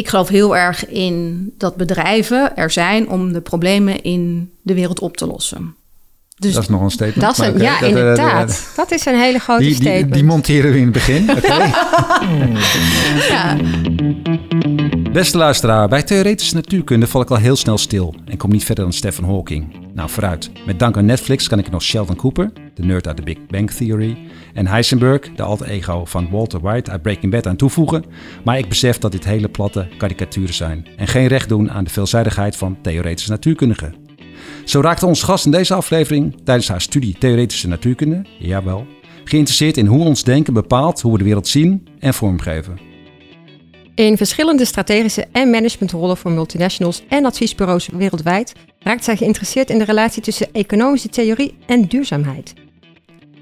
ik geloof heel erg in dat bedrijven er zijn om de problemen in de wereld op te lossen. Dus dat is nog een statement. Dat is een, ja, inderdaad. dat is een hele grote die, statement. Die, die monteren we in het begin. Okay. ja. Beste luisteraar, bij theoretische natuurkunde val ik al heel snel stil en kom niet verder dan Stephen Hawking. Nou, vooruit. Met dank aan Netflix kan ik nog Sheldon Cooper, de nerd uit de Big Bang Theory, en Heisenberg, de alter ego van Walter White uit Breaking Bad aan toevoegen. Maar ik besef dat dit hele platte karikaturen zijn en geen recht doen aan de veelzijdigheid van theoretische natuurkundigen. Zo raakte ons gast in deze aflevering tijdens haar studie Theoretische Natuurkunde, jawel, geïnteresseerd in hoe ons denken bepaalt hoe we de wereld zien en vormgeven. In verschillende strategische en managementrollen voor multinationals en adviesbureaus wereldwijd raakt zij geïnteresseerd in de relatie tussen economische theorie en duurzaamheid.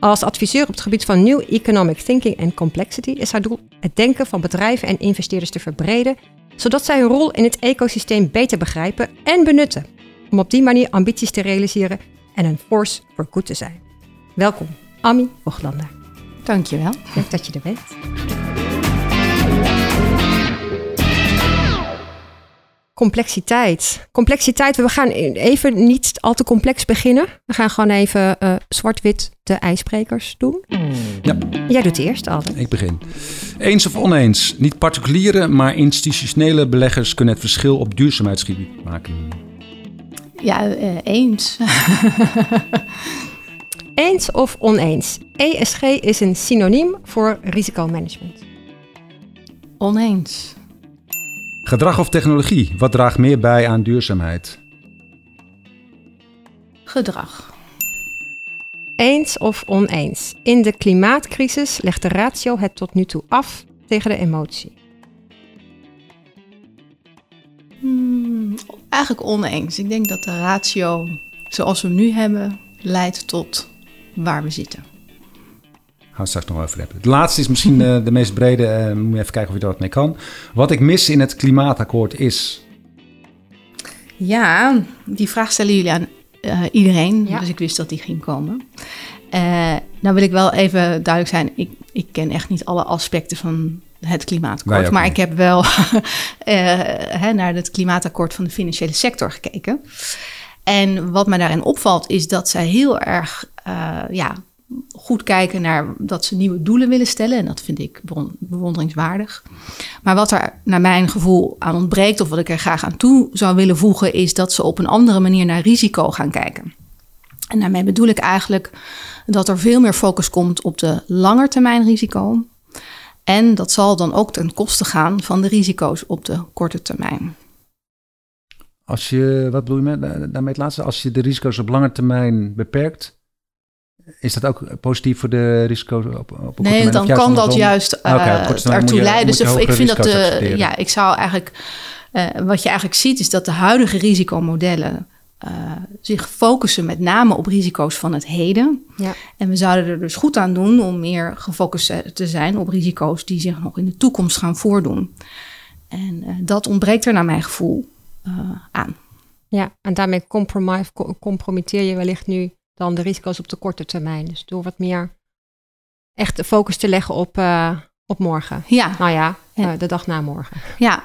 Als adviseur op het gebied van New Economic Thinking en Complexity is haar doel het denken van bedrijven en investeerders te verbreden, zodat zij hun rol in het ecosysteem beter begrijpen en benutten, om op die manier ambities te realiseren en een force for good te zijn. Welkom, Ami Oglander. Dankjewel. Leuk dat je er bent. Complexiteit. Complexiteit, we gaan even niet al te complex beginnen. We gaan gewoon even uh, zwart-wit de ijsprekers doen. Ja. Jij doet eerst altijd. Ik begin. Eens of oneens. Niet particuliere, maar institutionele beleggers kunnen het verschil op duurzaamheidsgebied maken. Ja, uh, eens. eens of oneens. ESG is een synoniem voor risicomanagement. Oneens. Gedrag of technologie, wat draagt meer bij aan duurzaamheid? Gedrag. Eens of oneens. In de klimaatcrisis legt de ratio het tot nu toe af tegen de emotie. Hmm, eigenlijk oneens. Ik denk dat de ratio zoals we hem nu hebben leidt tot waar we zitten gaan we straks nog over hebben. Het laatste is misschien uh, de meest brede. Uh, moet je even kijken of je er wat mee kan. Wat ik mis in het klimaatakkoord is. Ja, die vraag stellen jullie aan uh, iedereen. Ja. Dus ik wist dat die ging komen. nou wil ik wel even duidelijk zijn. Ik, ik ken echt niet alle aspecten van het klimaatakkoord. Maar ik heb wel hè, naar het klimaatakkoord van de financiële sector gekeken. En wat mij daarin opvalt is dat zij heel erg ja, goed kijken naar dat ze nieuwe doelen willen stellen. En dat vind ik bewonderingswaardig. Maar wat er naar mijn gevoel aan ontbreekt, of wat ik er graag aan toe zou willen voegen, is dat ze op een andere manier naar risico gaan kijken. En daarmee bedoel ik eigenlijk dat er veel meer focus komt op de langetermijn risico. En dat zal dan ook ten koste gaan van de risico's op de korte termijn. Als je, wat bedoel je met, daarmee het laatste? Als je de risico's op lange termijn beperkt, is dat ook positief voor de risico's op, op Nee, dan kan dat juist uh, ertoe leiden. Dus ik vind dat de, ja, ik zou eigenlijk, uh, wat je eigenlijk ziet, is dat de huidige risicomodellen uh, zich focussen met name op risico's van het heden. Ja. En we zouden er dus goed aan doen om meer gefocust te zijn op risico's die zich nog in de toekomst gaan voordoen. En dat ontbreekt er naar mijn gevoel aan. Ja, en daarmee compromitteer je wellicht nu dan de risico's op de korte termijn. Dus door wat meer echt de focus te leggen op, uh, op morgen. Ja. Nou ja, uh, de dag na morgen. Ja,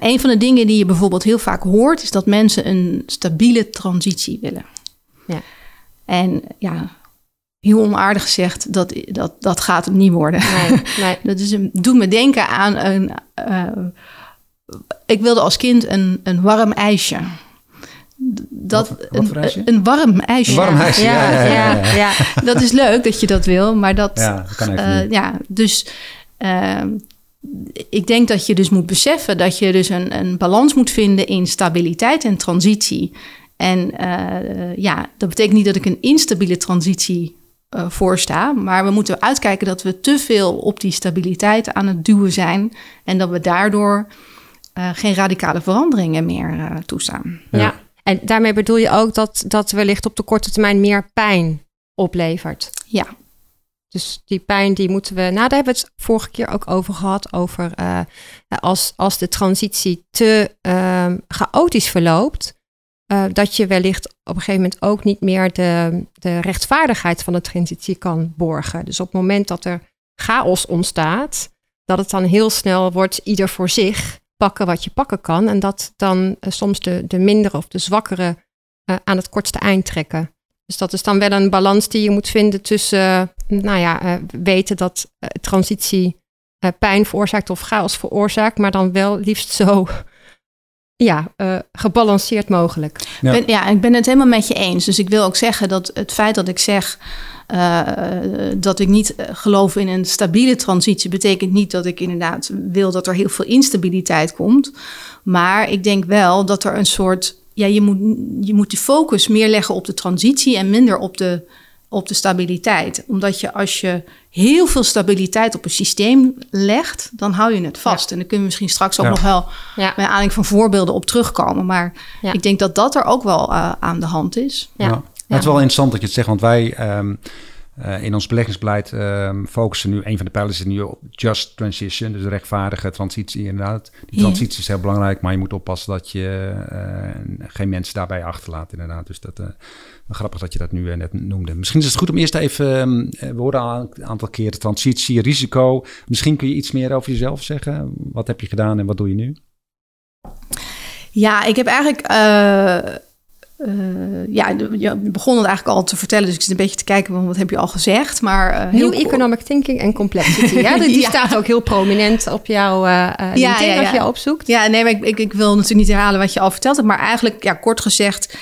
een van de dingen die je bijvoorbeeld heel vaak hoort, is dat mensen een stabiele transitie willen. Ja. En ja, heel onaardig gezegd, dat, dat, dat gaat het niet worden. Nee, nee. dat is een, doet me denken aan een. Uh, ik wilde als kind een, een warm ijsje dat een, een, warm ijsje. Een warm ijsje, ja ja, ja, ja, Dat is leuk dat je dat wil, maar dat... Ja, dat kan uh, Ja, dus... Uh, ik denk dat je dus moet beseffen dat je dus een, een balans moet vinden in stabiliteit en transitie. En uh, ja, dat betekent niet dat ik een instabiele transitie uh, voorsta, maar we moeten uitkijken dat we te veel op die stabiliteit aan het duwen zijn en dat we daardoor geen radicale veranderingen meer toestaan. ja. En daarmee bedoel je ook dat dat wellicht op de korte termijn meer pijn oplevert. Ja. Dus die pijn die moeten we. Nou, daar hebben we het vorige keer ook over gehad. Over uh, als, als de transitie te uh, chaotisch verloopt. Uh, dat je wellicht op een gegeven moment ook niet meer de, de rechtvaardigheid van de transitie kan borgen. Dus op het moment dat er chaos ontstaat, dat het dan heel snel wordt ieder voor zich pakken wat je pakken kan. En dat dan soms de, de mindere of de zwakkere aan het kortste eind trekken. Dus dat is dan wel een balans die je moet vinden tussen, nou ja, weten dat transitie pijn veroorzaakt of chaos veroorzaakt, maar dan wel liefst zo ja, uh, gebalanceerd mogelijk. Ja. Ben, ja, ik ben het helemaal met je eens. Dus ik wil ook zeggen dat het feit dat ik zeg uh, dat ik niet geloof in een stabiele transitie, betekent niet dat ik inderdaad wil dat er heel veel instabiliteit komt. Maar ik denk wel dat er een soort. Ja, je moet, je moet de focus meer leggen op de transitie en minder op de op de stabiliteit. Omdat je als je heel veel stabiliteit op een systeem legt, dan hou je het vast. En dan kunnen we misschien straks ook nog wel ja. bij aanleiding van voorbeelden op terugkomen. Maar ik denk dat dat er ook wel uh, aan de hand is. Ja. Het is wel interessant dat je het zegt, want wij um, uh, in ons beleggingsbeleid um, focussen nu, een van de pijlers is nu op just transition, dus rechtvaardige transitie inderdaad. Die transitie is heel belangrijk, maar je moet oppassen dat je uh, geen mensen daarbij achterlaat inderdaad. Dus dat grappig dat je dat nu eh, net noemde. Misschien is het goed om eerst even, ehm, eh, we horen al een aantal keren transitie, risico. Misschien kun je iets meer over jezelf zeggen. Wat heb je gedaan en wat doe je nu? Ja, ik heb eigenlijk uh, uh, ja, je begon het eigenlijk al te vertellen, dus ik zit een beetje te kijken wat heb je al gezegd. Maar uh, heel economic thinking en complexity. ja, die staat ook heel prominent op jouw uh, ja, ja, ja, als je opzoekt. Ja, nee, maar ik, ik, ik, wil natuurlijk niet herhalen wat je al verteld hebt, maar eigenlijk, ja, kort gezegd,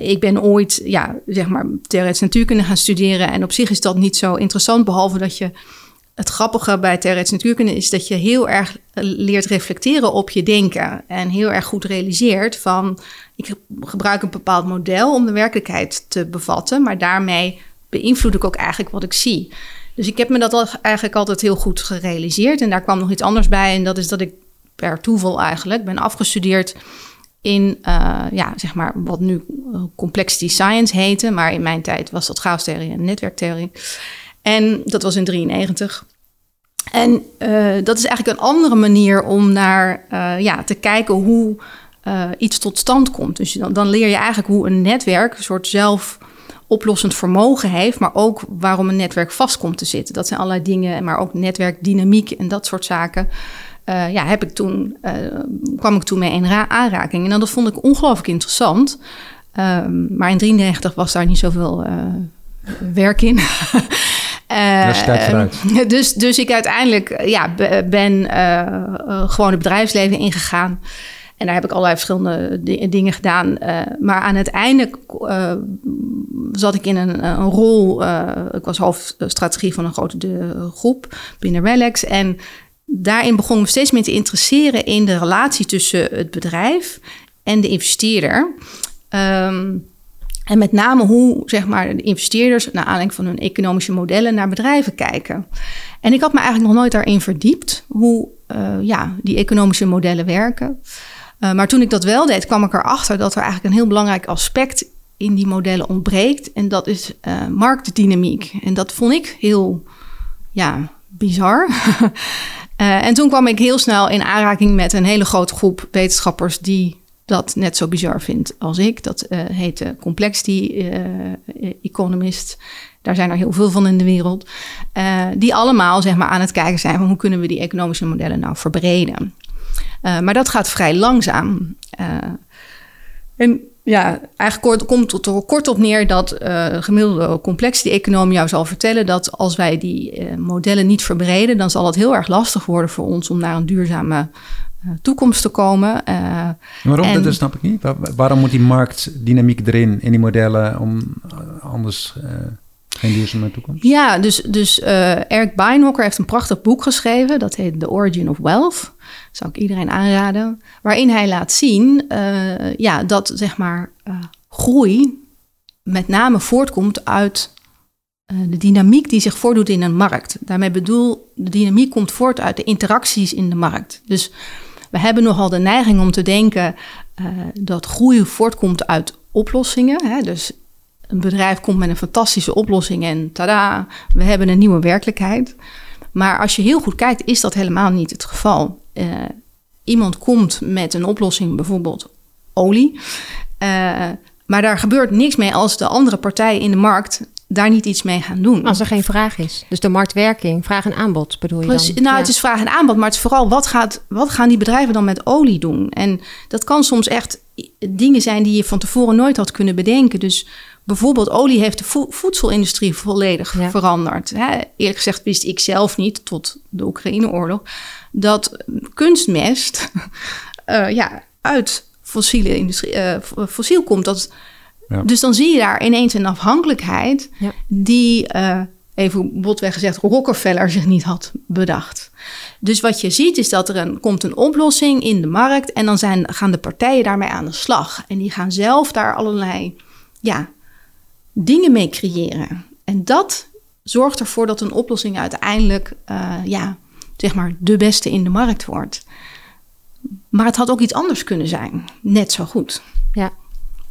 ik ben ooit, ja, zeg maar, theoretische natuurkunde gaan studeren en op zich is dat niet zo interessant, behalve dat je het grappige bij theoretische natuurkunde is dat je heel erg leert reflecteren op je denken. En heel erg goed realiseert van, ik gebruik een bepaald model om de werkelijkheid te bevatten, maar daarmee beïnvloed ik ook eigenlijk wat ik zie. Dus ik heb me dat eigenlijk altijd heel goed gerealiseerd. En daar kwam nog iets anders bij. En dat is dat ik per toeval eigenlijk ben afgestudeerd in, uh, ja, zeg maar, wat nu complexity science heette. Maar in mijn tijd was dat chaostheorie en netwerktheorie. En dat was in 93. En uh, dat is eigenlijk een andere manier om naar ja, te kijken hoe uh, iets tot stand komt. Dus dan, dan leer je eigenlijk hoe een netwerk een soort zelf oplossend vermogen heeft, maar ook waarom een netwerk vast komt te zitten. Dat zijn allerlei dingen, maar ook netwerkdynamiek en dat soort zaken. Uh, ja, heb ik toen, uh, kwam ik toen mee in aanraking. En dat vond ik ongelooflijk interessant. Um, maar in 93 was daar niet zoveel werk in. Uh, dus, dus ik uiteindelijk ja, ben uh, gewoon het bedrijfsleven ingegaan. En daar heb ik allerlei verschillende dingen gedaan. Uh, maar aan het einde zat ik in een, een rol. ik was hoofdstrategie van een grote de, groep binnen Relax. En daarin begon me steeds meer te interesseren in de relatie tussen het bedrijf en de investeerder. Um, en met name hoe zeg maar, de investeerders, naar aanleiding van hun economische modellen, naar bedrijven kijken. En ik had me eigenlijk nog nooit daarin verdiept, hoe ja, die economische modellen werken. Uh, maar toen ik dat wel deed, kwam ik erachter dat er eigenlijk een heel belangrijk aspect in die modellen ontbreekt. En dat is uh, marktdynamiek. En dat vond ik heel ja, bizar. en toen kwam ik heel snel in aanraking met een hele grote groep wetenschappers die dat net zo bizar vindt als ik. Dat heet Complexity Economist. Daar zijn er heel veel van in de wereld. Die allemaal zeg maar, aan het kijken zijn van hoe kunnen we die economische modellen nou verbreden. Maar dat gaat vrij langzaam. en ja, eigenlijk komt het er kort op neer dat gemiddelde complexity econoom jou zal vertellen dat als wij die modellen niet verbreden, dan zal het heel erg lastig worden voor ons om naar een duurzame eh, toekomst te komen. Uh, waarom? En, dat snap ik niet. waarom moet die marktdynamiek erin, in die modellen, om eh, anders uh, geen duurzame toekomst? Ja, dus, dus Eric Beinhocker heeft een prachtig boek geschreven. Dat heet The Origin of Wealth. Zou ik iedereen aanraden. Waarin hij laat zien ja, dat zeg maar, groei met name voortkomt uit de dynamiek die zich voordoet in een markt. Daarmee bedoel, de dynamiek komt voort uit de interacties in de markt. Dus we hebben nogal de neiging om te denken dat groei voortkomt uit oplossingen. Hè? Dus een bedrijf komt met een fantastische oplossing en tada, we hebben een nieuwe werkelijkheid. Maar als je heel goed kijkt, is dat helemaal niet het geval. Uh, iemand komt met een oplossing, bijvoorbeeld olie. Uh, maar daar gebeurt niks mee als de andere partij in de markt daar niet iets mee gaan doen. Als er geen vraag is. Dus de marktwerking, vraag en aanbod bedoel je dan? Nou, het is vraag en aanbod, maar het is vooral wat, gaat, wat gaan die bedrijven dan met olie doen? En dat kan soms echt dingen zijn die je van tevoren nooit had kunnen bedenken. Dus bijvoorbeeld olie heeft de voedselindustrie volledig veranderd. Hè? Eerlijk gezegd wist ik zelf niet, tot de Oekraïne-oorlog, dat kunstmest uh, ja, uit fossiele industrie, uh, fossiel komt. Dat, ja. Dus dan zie je daar ineens een afhankelijkheid ja. die, uh, even botweg gezegd, Rockefeller zich niet had bedacht. Dus wat je ziet is dat er een, komt een oplossing in de markt en dan zijn, gaan de partijen daarmee aan de slag. En die gaan zelf daar allerlei ja, dingen mee creëren. En dat zorgt ervoor dat een oplossing uiteindelijk uh, ja, zeg maar de beste in de markt wordt. Maar het had ook iets anders kunnen zijn. Net zo goed. Ja.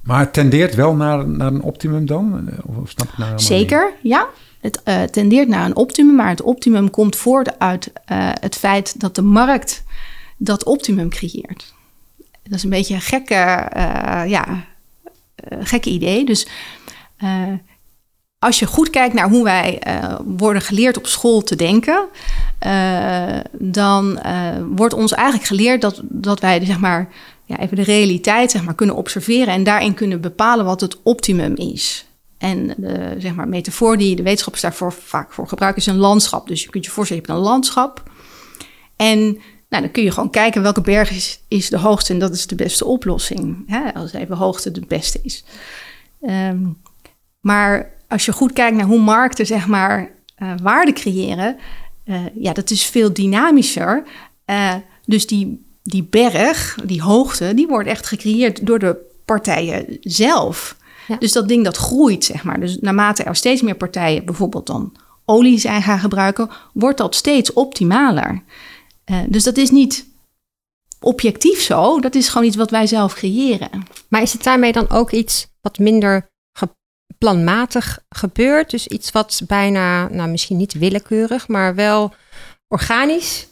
Maar het tendeert wel naar, naar een optimum dan? Of snap ik nou Zeker, ja. Het uh, tendeert naar een optimum, maar het optimum komt voort uit uh, het feit dat de markt dat optimum creëert. Dat is een beetje een gekke, uh, ja, gekke idee. Dus als je goed kijkt naar hoe wij worden geleerd op school te denken, dan wordt ons eigenlijk geleerd dat, dat wij zeg maar, ja, even de realiteit zeg maar, kunnen observeren en daarin kunnen bepalen wat het optimum is. En de zeg maar, metafoor die de wetenschappers daarvoor vaak voor gebruiken is een landschap. Dus je kunt je voorstellen, je hebt een landschap. En nou, dan kun je gewoon kijken welke berg is, is de hoogste en dat is de beste oplossing. Hè? Als even hoogte de beste is. Um, maar als je goed kijkt naar hoe markten zeg maar, uh, waarde creëren, uh, ja, dat is veel dynamischer. Uh, dus die, die berg, die hoogte, die wordt echt gecreëerd door de partijen zelf. Dus dat ding dat groeit, zeg maar. Dus naarmate er steeds meer partijen bijvoorbeeld dan olie zijn gaan gebruiken, wordt dat steeds optimaler. Dus dat is niet objectief zo, dat is gewoon iets wat wij zelf creëren. Maar is het daarmee dan ook iets wat minder planmatig gebeurt? Dus iets wat bijna, nou misschien niet willekeurig, maar wel organisch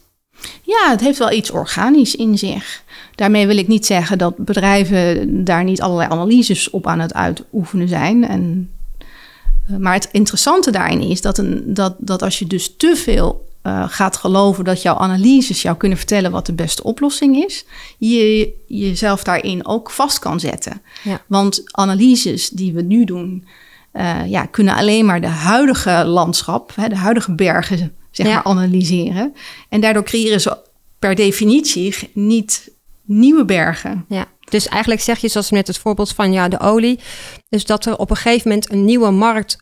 ja, het heeft wel iets organisch in zich. Daarmee wil ik niet zeggen dat bedrijven daar niet allerlei analyses op aan het uitoefenen zijn. En, maar het interessante daarin is dat, een, dat, dat als je dus te veel uh, gaat geloven dat jouw analyses jou kunnen vertellen wat de beste oplossing is, je jezelf daarin ook vast kan zetten. Ja. Want analyses die we nu doen, uh, ja, kunnen alleen maar de huidige landschap, hè, de huidige bergen zeg maar, analyseren. En daardoor creëren ze per definitie niet nieuwe bergen. Ja. Dus eigenlijk zeg je, zoals net het voorbeeld van ja, de olie. Dus dat er op een gegeven moment een nieuwe markt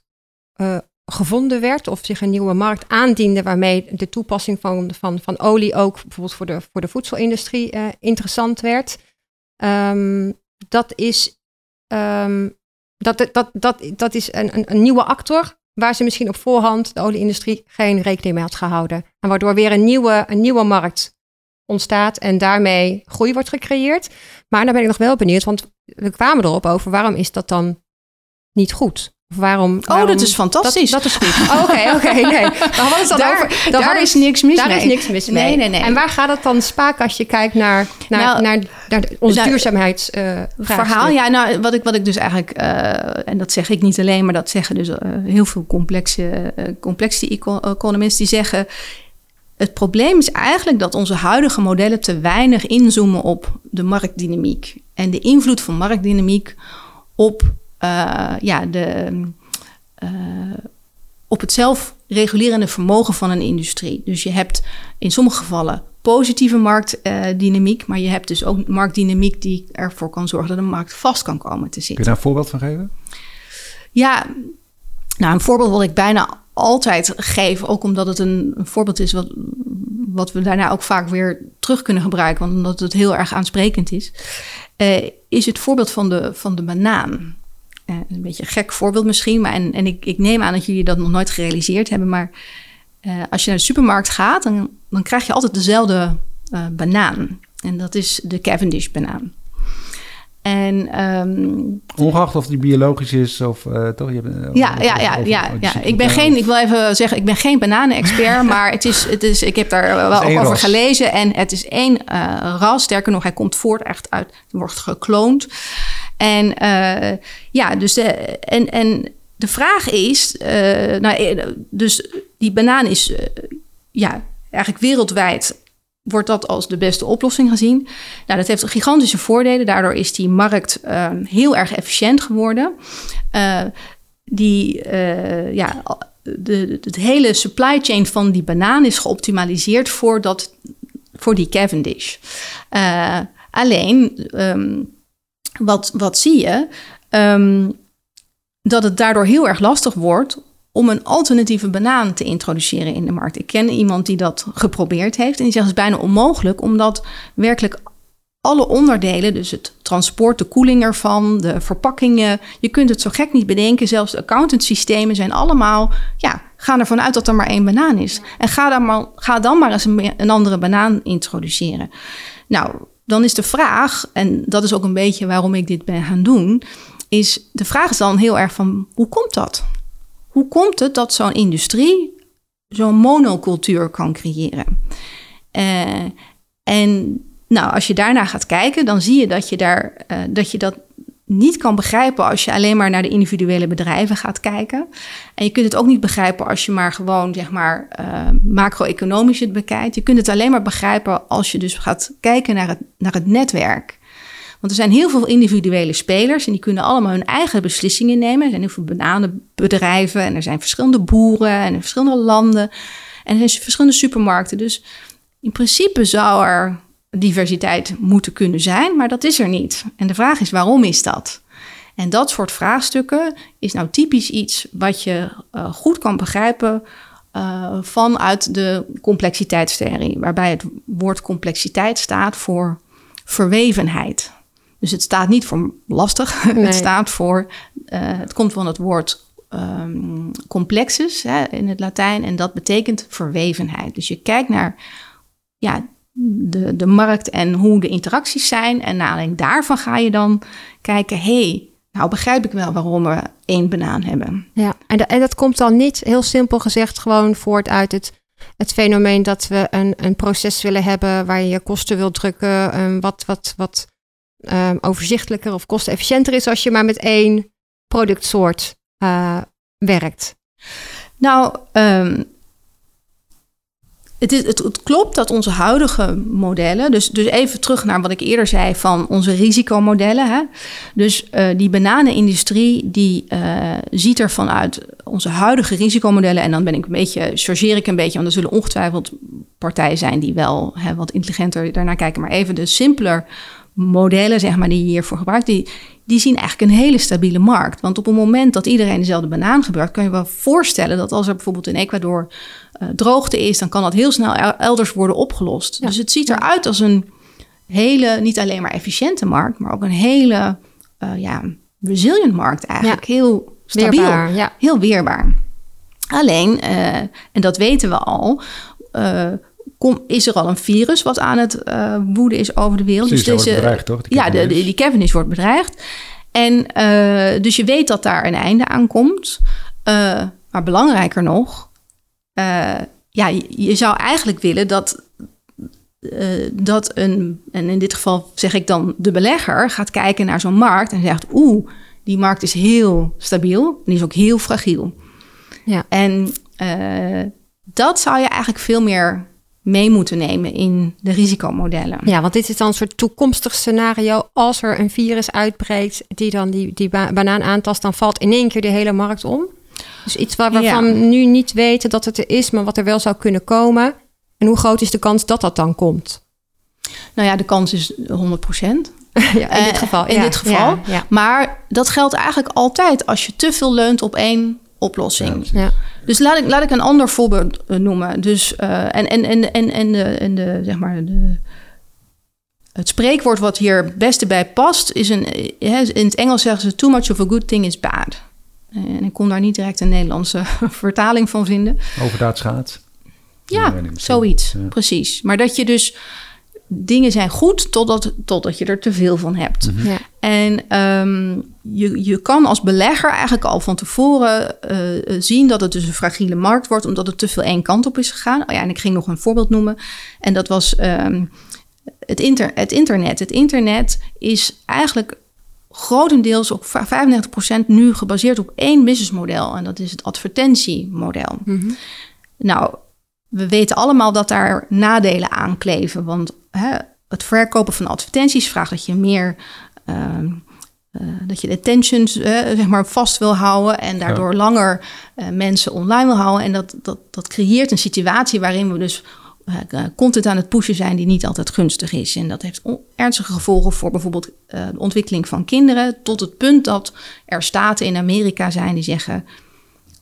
uh, gevonden werd. Of zich een nieuwe markt aandiende. Waarmee de toepassing van, van, van olie ook bijvoorbeeld voor de, voor de voedselindustrie uh, interessant werd. Um, dat is, um, dat, dat, dat, dat is een, een, een nieuwe actor waar ze misschien op voorhand de olieindustrie geen rekening mee had gehouden. En waardoor weer een nieuwe, een nieuwe markt ontstaat en daarmee groei wordt gecreëerd. Maar dan ben ik nog wel benieuwd, want we kwamen erop over waarom is dat dan niet goed? Of waarom, Oh, dat is fantastisch. Dat, dat is goed. Oh, oké, oké, nee. Maar is dan daar, over? Daar, is niks mis daar mee. is niks mis mee. Nee, nee, nee. En waar gaat het dan spaak als je kijkt naar, naar, nou, naar, naar ons nou, duurzaamheidsverhaal? Uh, ja, nou, wat ik, wat ik dus eigenlijk, uh, en dat zeg ik niet alleen, maar dat zeggen dus uh, heel veel complexe, complexe economisten die zeggen. Het probleem is eigenlijk dat onze huidige modellen te weinig inzoomen op de marktdynamiek en de invloed van marktdynamiek op uh, ja, de, uh, op het zelfregulerende vermogen van een industrie. Dus je hebt in sommige gevallen positieve marktdynamiek, maar je hebt dus ook marktdynamiek die ervoor kan zorgen dat een markt vast kan komen te zitten. Kun je daar een voorbeeld van geven? Ja, nou, een voorbeeld wat ik bijna altijd geef, ook omdat het een, een voorbeeld is wat, wat we daarna ook vaak weer terug kunnen gebruiken, want omdat het heel erg aansprekend is, uh, is het voorbeeld van de, van de banaan. Uh, een beetje een gek voorbeeld misschien, maar en, en ik, ik neem aan dat jullie dat nog nooit gerealiseerd hebben. Maar uh, als je naar de supermarkt gaat, dan, dan krijg je altijd dezelfde banaan. En dat is de Cavendish banaan. En, um, Ongeacht of die biologisch is of uh, toch? Je hebt, ja, ja, ja, ja, ja. Ik ben geen, ik wil even zeggen, ik ben geen bananenexpert, maar het is, het is, ik heb daar wel ook over ras. gelezen en het is één uh, ras. Sterker nog, hij komt voort echt uit, wordt gekloond. En ja, dus de, en, en de vraag is, nou, dus die banaan is ja, eigenlijk wereldwijd wordt dat als de beste oplossing gezien. Nou, dat heeft gigantische voordelen. Daardoor is die markt ehm, heel erg efficiënt geworden. Uh, die, uh, ja, de, de, hele supply chain van die banaan is geoptimaliseerd voor, dat, voor die Cavendish. Uh, alleen, um, wat, wat zie je? Um, dat het daardoor heel erg lastig wordt om een alternatieve banaan te introduceren in de markt. Ik ken iemand die dat geprobeerd heeft en die zegt het is bijna onmogelijk, omdat werkelijk alle onderdelen, dus het transport, de koeling ervan, de verpakkingen, je kunt het zo gek niet bedenken. Zelfs de accountantsystemen zijn allemaal, ja, ga ervan uit dat er maar één banaan is. En ga dan maar, ga dan maar eens een, een andere banaan introduceren. Nou, dan is de vraag, en dat is ook een beetje waarom ik dit ben gaan doen, is de vraag is dan heel erg van hoe komt dat? Hoe komt het dat zo'n industrie zo'n monocultuur kan creëren? Uh, en nou, als je daarna gaat kijken, dan zie je dat je, daar, uh, dat je dat niet kan begrijpen als je alleen maar naar de individuele bedrijven gaat kijken. En je kunt het ook niet begrijpen als je maar gewoon, zeg maar, uh, macro-economisch het bekijkt. Je kunt het alleen maar begrijpen als je dus gaat kijken naar het, naar het netwerk. Want er zijn heel veel individuele spelers en die kunnen allemaal hun eigen beslissingen nemen. Er zijn heel veel bananenbedrijven en er zijn verschillende boeren en verschillende landen. En er zijn verschillende supermarkten. Dus in principe zou er diversiteit moeten kunnen zijn, maar dat is er niet. En de vraag is waarom is dat? En dat soort vraagstukken is nou typisch iets wat je uh, goed kan begrijpen uh, vanuit de complexiteitstheorie, waarbij het woord complexiteit staat voor verwevenheid. Dus het staat niet voor lastig, nee. het staat voor, uh, het komt van het woord um, complexus hè, in het Latijn en dat betekent verwevenheid. Dus je kijkt naar ja, de, de markt en hoe de interacties zijn en naar aanleiding daarvan ga je dan kijken, hey, nou begrijp ik wel waarom we één banaan hebben. Ja, en, de, en dat komt dan niet heel simpel gezegd gewoon voort uit het het fenomeen dat we een, een proces willen hebben waar je je kosten wilt drukken, um, wat, wat, wat um, overzichtelijker of kostenefficiënter is als je maar met één productsoort uh, werkt? Nou, um, het, is, het, klopt dat onze huidige modellen, dus, dus even terug naar wat ik eerder zei van onze risicomodellen. Hè? Dus uh, die bananenindustrie die uh, ziet er vanuit onze huidige risicomodellen, en dan ben ik een beetje, chargeer ik een beetje, want er zullen ongetwijfeld partijen zijn die wel hè, wat intelligenter daarnaar kijken, maar even de simpeler modellen zeg maar, die je hiervoor gebruikt, die, die zien eigenlijk een hele stabiele markt. Want op het moment dat iedereen dezelfde banaan gebruikt, kan je wel voorstellen dat als er bijvoorbeeld in Ecuador uh, droogte is, dan kan dat heel snel elders worden opgelost. Ja. Dus het ziet eruit als een hele, niet alleen maar efficiënte markt, maar ook een hele uh, ja, resilient markt eigenlijk. Ja. Heel stabiel, weerbaar, ja. heel weerbaar. Alleen, uh, en dat weten we al, kom, is er al een virus wat aan het uh, woeden is over de wereld. Dus deze, bedreigd, toch? ja, de, de, die Cavendish wordt bedreigd. En uh, dus je weet dat daar een einde aan komt. Uh, maar belangrijker nog, ja, je, je, zou eigenlijk willen dat, dat een, en in dit geval zeg ik dan de belegger, gaat kijken naar zo'n markt en zegt: Oeh, die markt is heel stabiel en die is ook heel fragiel. Ja. En dat zou je eigenlijk veel meer mee moeten nemen in de risicomodellen. Ja, want dit is dan een soort toekomstig scenario. Als er een virus uitbreekt die dan die, die banaan aantast, dan valt in één keer de hele markt om. Dus iets waar, waarvan we nu niet weten dat het er is, maar wat er wel zou kunnen komen. En hoe groot is de kans dat dat dan komt? Nou ja, de kans is 100 procent. ja, in dit geval. in ja, dit geval. Maar dat geldt eigenlijk altijd als je te veel leunt op één oplossing. Ja. Dus laat ik, laat ik een ander voorbeeld eh, noemen. Dus, uh, en, en, en, en, en, de, en de, zeg maar, de, het spreekwoord wat hier het beste bij past, is een, in het Engels zeggen ze: too much of a good thing is bad. En ik kon daar niet direct een Nederlandse vertaling van vinden. Overdaad schaadt. Ja, zoiets, ja. precies. Maar dat je dus dingen zijn goed totdat, totdat je er te veel van hebt. Mm -hmm. ja. En um, je, je kan als belegger eigenlijk al van tevoren uh, zien dat het dus een fragiele markt wordt, omdat het te veel één kant op is gegaan. Oh ja, en ik ging nog een voorbeeld noemen. En dat was um, het, inter het internet. Het internet is eigenlijk grotendeels, ook 95% nu gebaseerd op één businessmodel. En dat is het advertentiemodel. Mhm. Nou, we weten allemaal dat daar nadelen aan kleven. Want hè, het verkopen van advertenties vraagt dat je meer... Ehm, eh, dat je de attentions uh, zeg maar vast wil houden en daardoor langer uh, mensen online wil houden. En dat, dat, dat creëert een situatie waarin we dus content aan het pushen zijn die niet altijd gunstig is. En dat heeft ernstige gevolgen voor bijvoorbeeld de ontwikkeling van kinderen. Tot het punt dat er staten in Amerika zijn die zeggen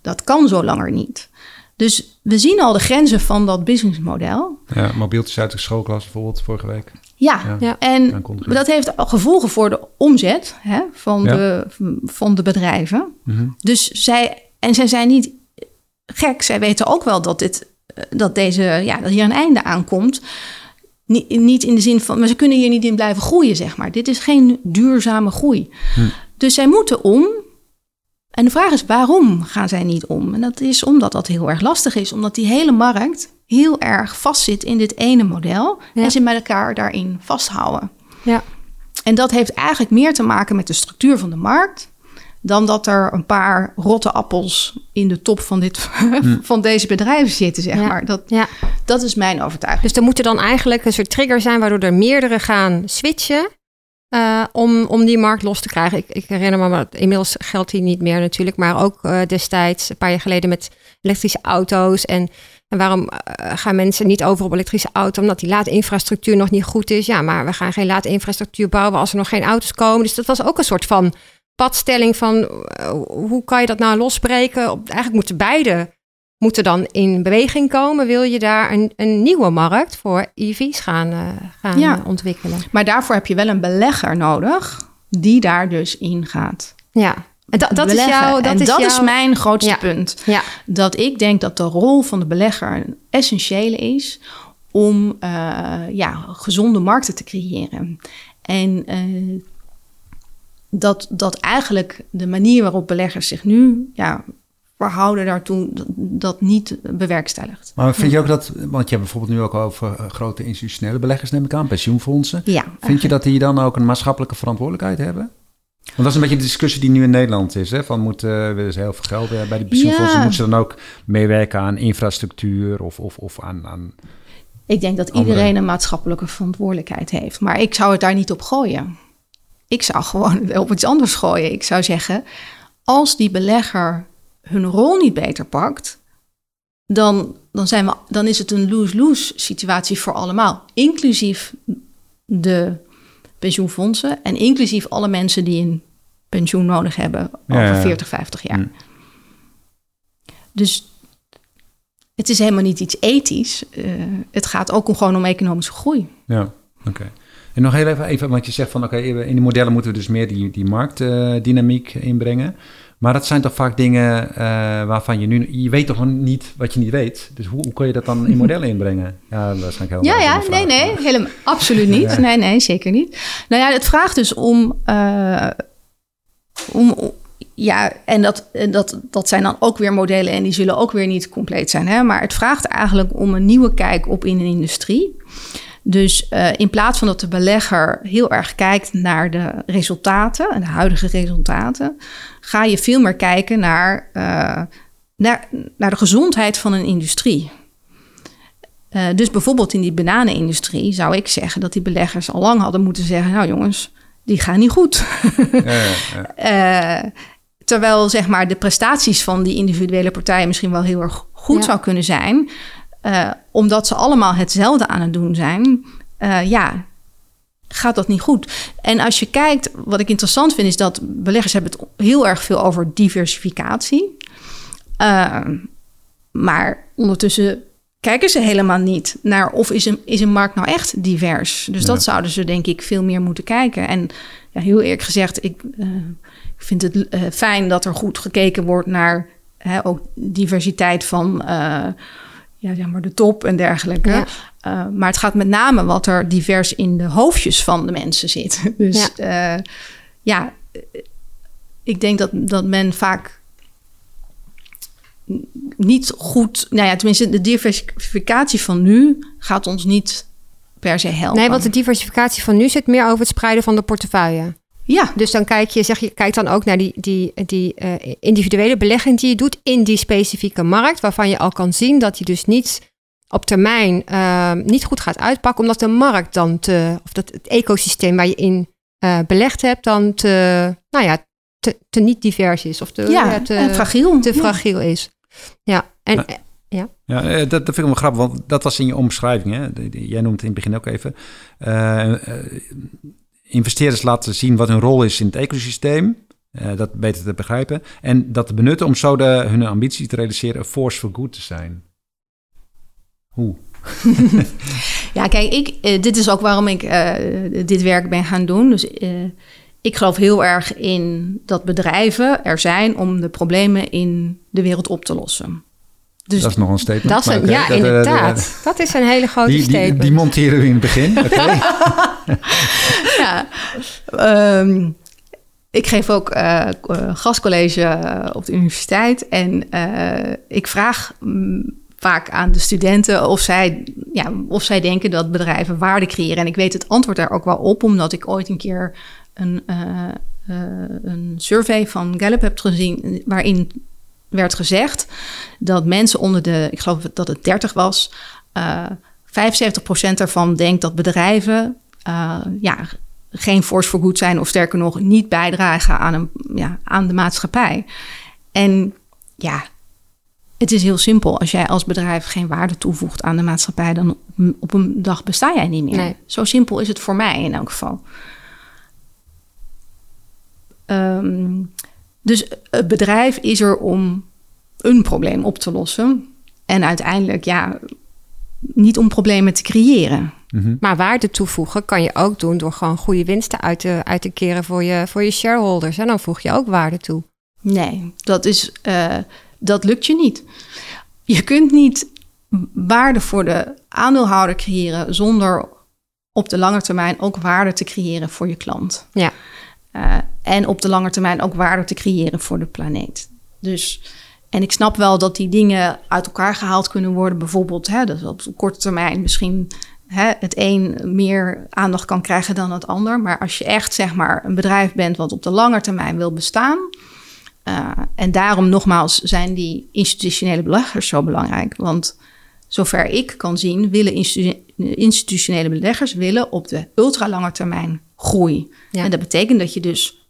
dat kan zo langer niet. Dus we zien al de grenzen van dat businessmodel. Ja, mobieltjes uit de schoolklas bijvoorbeeld vorige week. Ja, ja. en dat heeft gevolgen voor de omzet hè, van, de, van de bedrijven. Mhm. Dus zij, en zij zijn niet gek, zij weten ook wel dat, dit, dat, deze, ja, dat hier een einde aankomt. Niet, niet in de zin van, maar ze kunnen hier niet in blijven groeien, zeg maar. Dit is geen duurzame groei. Hm. Dus zij moeten om. En de vraag is, waarom gaan zij niet om? En dat is omdat dat heel erg lastig is, omdat die hele markt heel erg vastzit in dit ene model en ze met elkaar daarin vasthouden. Ja. En dat heeft eigenlijk meer te maken met de structuur van de markt dan dat er een paar rotte appels in de top van, dit, hm. van deze bedrijven zitten, zeg maar. Dat, ja. dat is mijn overtuiging. Dus er moet er dan eigenlijk een soort trigger zijn waardoor er meerdere gaan switchen uh, om, om die markt los te krijgen. Ik, ik herinner me, maar inmiddels geldt die niet meer natuurlijk, maar ook uh, destijds, een paar jaar geleden met elektrische auto's en en waarom eh, gaan mensen niet over op elektrische auto? Omdat die laadinfrastructuur nog niet goed is. Ja, maar we gaan geen laadinfrastructuur bouwen als er nog geen auto's komen. Dus dat was ook een soort van padstelling van eh, hoe kan je dat nou losbreken? Eigenlijk moeten beide moeten dan in beweging komen. Wil je daar een, een nieuwe markt voor EV's gaan, uh, gaan ja. ontwikkelen? Maar daarvoor heb je wel een belegger nodig die daar dus in gaat. Ja. En dat, is jouw. Dat, en is, dat is mijn grootste punt. Ja. Dat ik denk dat de rol van de belegger een essentiële is om uh, ja, gezonde markten te creëren. En uh, dat, dat eigenlijk de manier waarop beleggers zich nu ja, verhouden daartoe, dat, niet bewerkstelligt. Maar vind je ook dat, want je hebt bijvoorbeeld nu ook over uh, grote institutionele beleggers, neem ik aan, pensioenfondsen. Ja. Vind je dat die dan ook een maatschappelijke verantwoordelijkheid hebben? Want dat is een beetje de discussie die nu in Nederland is. Hè? Van moeten we dus heel veel geld uh, bij die pensioenfondsen. Moeten ze dan ook meewerken aan infrastructuur of, of, of aan, aan Ik denk dat iedereen een maatschappelijke verantwoordelijkheid heeft. Maar ik zou het daar niet op gooien. Ik zou gewoon op iets anders gooien. Ik zou zeggen, als die belegger hun rol niet beter pakt, dan, dan, zijn we, dan is het een lose-lose situatie voor allemaal. Inclusief de pensioenfondsen en inclusief alle mensen die een pensioen nodig hebben over 40, 50 jaar. Mm. Dus het is helemaal niet iets ethisch. Uh, het gaat ook om, gewoon om economische groei. Ja, oké. En nog heel even, even wat je zegt van oké, in die modellen moeten we dus meer die, die marktdynamiek uh, inbrengen. Maar dat zijn toch vaak dingen uh, waarvan je nu... Je weet toch niet wat je niet weet. Dus hoe, hoe kun je dat dan in modellen inbrengen? Ja, waarschijnlijk heel Ja, ja, nee, nee. Helemaal, absoluut niet. Nee, nee, zeker niet. Nou ja, het vraagt dus om... Uh, om ja, en dat, dat, dat zijn dan ook weer modellen en die zullen ook weer niet compleet zijn. Hè? Maar het vraagt eigenlijk om een nieuwe kijk op in een industrie. Dus uh, in plaats van dat de belegger heel erg kijkt naar de resultaten, en de huidige resultaten, ga je veel meer kijken naar, uh, naar, naar de gezondheid van een industrie. Uh, dus bijvoorbeeld in die bananenindustrie zou ik zeggen dat die beleggers al lang hadden moeten zeggen: Nou jongens, die gaan niet goed. Ja, ja, terwijl zeg maar de prestaties van die individuele partijen misschien wel heel erg goed zou kunnen zijn. Uh, omdat ze allemaal hetzelfde aan het doen zijn, uh, ja, gaat dat niet goed. En als je kijkt, wat ik interessant vind, is dat beleggers hebben het heel erg veel over diversificatie. Uh, maar ondertussen kijken ze helemaal niet naar of is een, is een markt nou echt divers. Dus dat zouden ze denk ik veel meer moeten kijken. En ja, heel eerlijk gezegd, ik, ik vind het fijn dat er goed gekeken wordt naar hè, ook diversiteit van ja, zeg maar de top en dergelijke. Uh, maar het gaat met name wat er divers in de hoofdjes van de mensen zit. Dus ja, uh, ja ik denk dat, dat men vaak niet goed... Nou ja, tenminste, de diversificatie van nu gaat ons niet per se helpen. Nee, want de diversificatie van nu zit meer over het spreiden van de portefeuille. Ja. Dus dan kijk je, zeg je, kijk dan ook naar die, die, die uh, individuele belegging die je doet in die specifieke markt, waarvan je al kan zien dat je dus niet op termijn uh, niet goed gaat uitpakken, omdat de markt dan te, of dat het ecosysteem waar je in uh, belegd hebt, dan te, nou ja, te, te niet divers is of te, ja, te, fragiel. te fragiel is. Ja, en nou, ja. Ja, dat, dat vind ik wel grappig, want dat was in je omschrijving. Hè? Jij noemt het in het begin ook even. Investeerders laten zien wat hun rol is in het ecosysteem. Uh, dat beter te begrijpen. En dat te benutten om zo de, hun ambitie te realiseren een force for good te zijn. Hoe? ja, kijk, ik, uh, dit is ook waarom ik uh, dit werk ben gaan doen. Dus ik geloof heel erg in dat bedrijven er zijn om de problemen in de wereld op te lossen. Dus dat is nog een statement. Dat is een, ja, inderdaad. dat is een hele grote die, statement. Die, die monteren we in het begin. Okay. Um, ik geef ook uh, gastcollege op de universiteit. En ik vraag um, vaak aan de studenten of zij, ja, of zij denken dat bedrijven waarde creëren. En ik weet het antwoord daar ook wel op, omdat ik ooit een keer een, een survey van Gallup heb gezien. waarin werd gezegd dat mensen onder de, ik geloof dat het 30 was, uh, 75% ervan denkt dat bedrijven ja, geen force for good zijn of sterker nog niet bijdragen aan, een, ja, aan de maatschappij. En ja, het is heel simpel. Als jij als bedrijf geen waarde toevoegt aan de maatschappij, dan op een dag besta jij niet meer. Nee. Zo simpel is het voor mij in elk geval. Um, dus het bedrijf is er om een probleem op te lossen. En uiteindelijk, ja, niet om problemen te creëren. Mhm. Maar waarde toevoegen kan je ook doen door gewoon goede winsten uit te, uit te keren voor je, voor je shareholders. En dan voeg je ook waarde toe. Nee, dat, is, uh, dat lukt je niet. Je kunt niet waarde voor de aandeelhouder creëren zonder op de lange termijn ook waarde te creëren voor je klant. Ja. Uh, en op de lange termijn ook waarde te creëren voor de planeet. Dus, en ik snap wel dat die dingen uit elkaar gehaald kunnen worden. Bijvoorbeeld, hè, dat op korte termijn misschien hè, het een meer aandacht kan krijgen dan het ander. Maar als je echt zeg maar een bedrijf bent wat op de lange termijn wil bestaan. Uh, en daarom nogmaals zijn die institutionele beleggers zo belangrijk. Want zover ik kan zien, willen institutionele beleggers willen op de ultralange termijn groei. En dat betekent dat je dus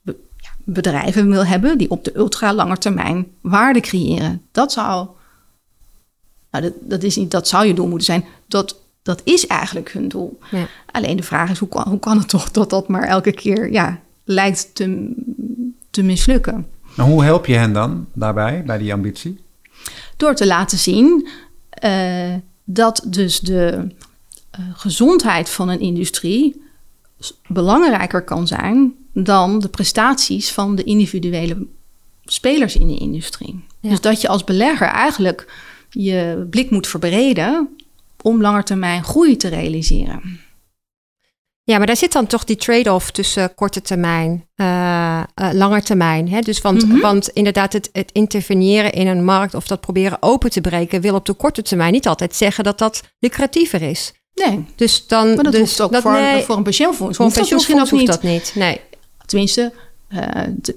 bedrijven wil hebben die op de ultra lange termijn waarde creëren. Dat zou, nou, dat, dat, is niet, dat zou je doel moeten zijn. Dat, dat is eigenlijk hun doel. Ja. Alleen de vraag is, hoe kan, hoe kan het toch dat dat maar elke keer ja, lijkt te, te mislukken? Nou, hoe help je hen dan daarbij, bij die ambitie? Door te laten zien uh, dat dus de uh, gezondheid van een industrie belangrijker kan zijn dan de prestaties van de individuele spelers in de industrie. Dus dat je als belegger eigenlijk je blik moet verbreden om langetermijn groei te realiseren. Ja, maar daar zit dan toch die trade-off tussen korte termijn, uh, uh, lange termijn. Hè? Dus want, mhm. want inderdaad, het, het interveneren in een markt of dat proberen open te breken, wil op de korte termijn niet altijd zeggen dat dat lucratiever is. Nee. Dus dan, maar dat dus, hoeft ook dat, voor, nee, voor een pensioenfonds. Voor een pensioenfonds hoeft dat niet. Nee. Tenminste, uh,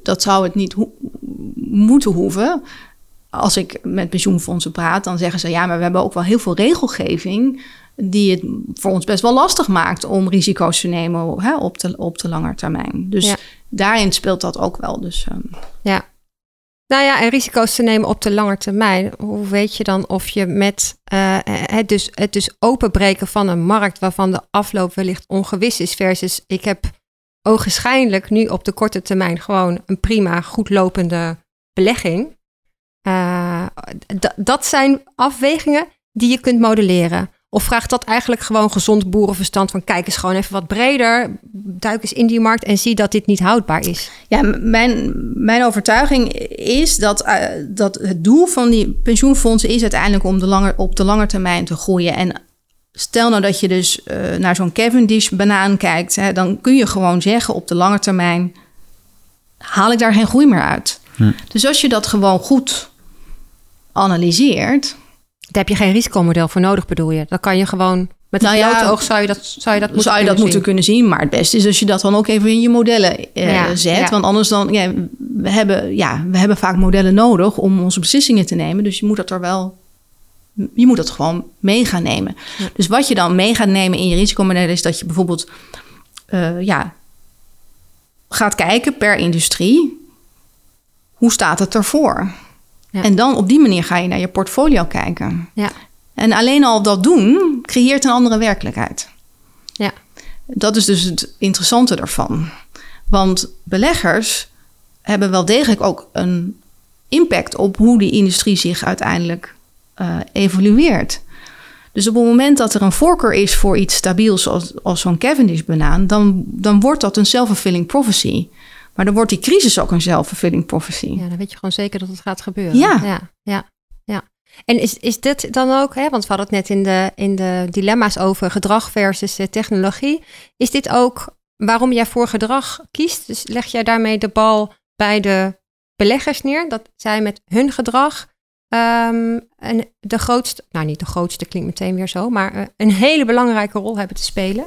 dat zou het niet ho moeten hoeven. Als ik met pensioenfondsen praat, dan zeggen ze ja, maar we hebben ook wel heel veel regelgeving die het voor ons best wel lastig maakt om risico's te nemen hè, op, de, op de lange termijn. Dus daarin speelt dat ook wel. Dus, um... Ja. Nou ja, en risico's te nemen op de lange termijn. Hoe weet je dan of je met uh, het, dus, het dus openbreken van een markt waarvan de afloop wellicht ongewis is, versus ik heb ogenschijnlijk nu op de korte termijn gewoon een prima, goed lopende belegging. Uh, dat zijn afwegingen die je kunt modelleren. Of vraagt dat eigenlijk gewoon gezond boerenverstand van kijk eens gewoon even wat breder, duik eens in die markt en zie dat dit niet houdbaar is? Ja, mijn, mijn overtuiging is dat, uh, dat het doel van die pensioenfondsen is uiteindelijk om de langer, op de lange termijn te groeien. En Stel nou dat je dus uh, naar zo'n Cavendish banaan kijkt, hè, dan kun je gewoon zeggen op de lange termijn haal ik daar geen groei meer uit. Hm. Dus als je dat gewoon goed analyseert, daar heb je geen risicomodel voor nodig, bedoel je? Dan kan je gewoon Met een nou oog zou je dat, zou je dat, moeten, zou je dat moeten kunnen zien. Maar het beste is als je dat dan ook even in je modellen uh, zet. Want anders dan, ja, we hebben, ja, we hebben vaak modellen nodig om onze beslissingen te nemen. Dus je moet dat er wel, je moet dat gewoon mee gaan nemen. Dus wat je dan mee gaat nemen in je risicomodellen is dat je bijvoorbeeld, uh, ja, gaat kijken per industrie. Hoe staat het ervoor? En dan op die manier ga je naar je portfolio kijken. Ja. En alleen al dat doen creëert een andere werkelijkheid. Ja. Dat is dus het interessante ervan. Want beleggers hebben wel degelijk ook een impact op hoe die industrie zich uiteindelijk uh, evolueert. Dus op het moment dat er een voorkeur is voor iets stabiels zoals, als zo'n Cavendish-banaan, dan, dan wordt dat een self-fulfilling prophecy. Maar dan wordt die crisis ook een self-fulfilling prophecy. Ja, dan weet je gewoon zeker dat het gaat gebeuren. Ja. Ja, ja, ja. En is, is dit dan ook, hè, want we hadden het net in de, in de dilemma's over gedrag versus eh, technologie. Is dit ook waarom jij voor gedrag kiest? Dus leg jij daarmee de bal bij de beleggers neer, dat zij met hun gedrag um, de grootste, nou niet de grootste klinkt meteen weer zo, maar uh, een hele belangrijke rol hebben te spelen?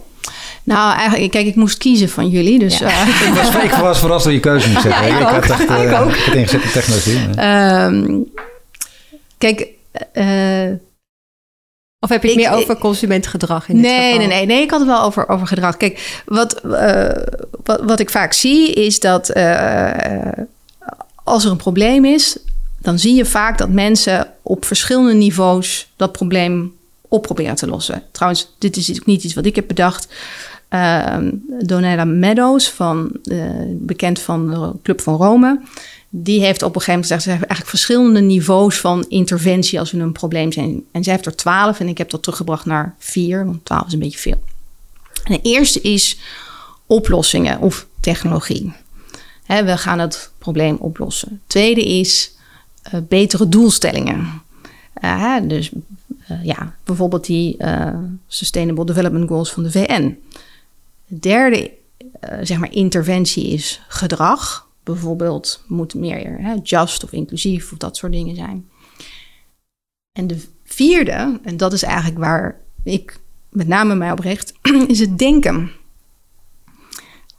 Nou, eigenlijk, kijk, ik moest kiezen van jullie. Dus, ja. uh, ik, was, ik was verrast door je keuze moet zetten. Ja, ik, ik had echt uh, ik ook. het ingezet in technologie. Um, kijk, uh, of heb je het meer over consumentgedrag in nee, geval? Nee, nee, nee. Ik had het wel over, over gedrag. Kijk, wat, uh, wat, wat ik vaak zie is dat uh, als er een probleem is, dan zie je vaak dat mensen op verschillende niveaus dat probleem op proberen te lossen. Trouwens, dit is niet iets wat ik heb bedacht. Uh, Donella Meadows, van, uh, bekend van de Club van Rome, die heeft op een gegeven moment gezegd: ze hebben eigenlijk verschillende niveaus van interventie als we een probleem zijn. En zij heeft er twaalf en ik heb dat teruggebracht naar vier, want twaalf is een beetje veel. En de eerste is oplossingen of technologie. we gaan het probleem oplossen. tweede is uh, betere doelstellingen. Uh, dus uh, ja, bijvoorbeeld die Sustainable Development Goals van de VN. De derde zeg maar interventie is gedrag. Bijvoorbeeld moet meer just of inclusief of dat soort dingen zijn. En de vierde, en dat is eigenlijk waar ik met name mij op richt, is het denken.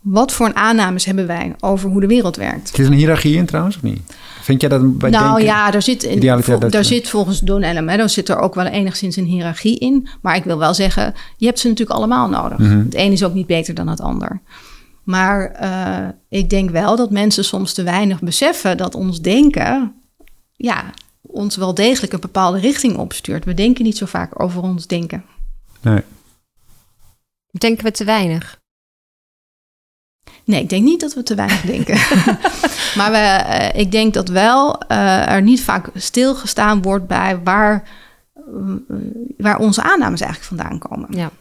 Wat voor aannames hebben wij over hoe de wereld werkt? Zit er een hiërarchie in trouwens, of niet? Vind jij dat bij Nou ja, daar zit, in, vol, daar zit volgens Don Ellen zit er ook wel enigszins een hiërarchie in. Maar ik wil wel zeggen, je hebt ze natuurlijk allemaal nodig. Mhm. Het een is ook niet beter dan het ander. Maar uh, ik denk wel dat mensen soms te weinig beseffen dat ons denken... ja, ons wel degelijk een bepaalde richting opstuurt. We denken niet zo vaak over ons denken. Nee. Denken we te weinig? Nee, ik denk niet dat we te weinig denken. maar we, uh, ik denk dat wel uh, er niet vaak stilgestaan wordt bij waar, uh, waar onze aannames eigenlijk vandaan komen. Ja.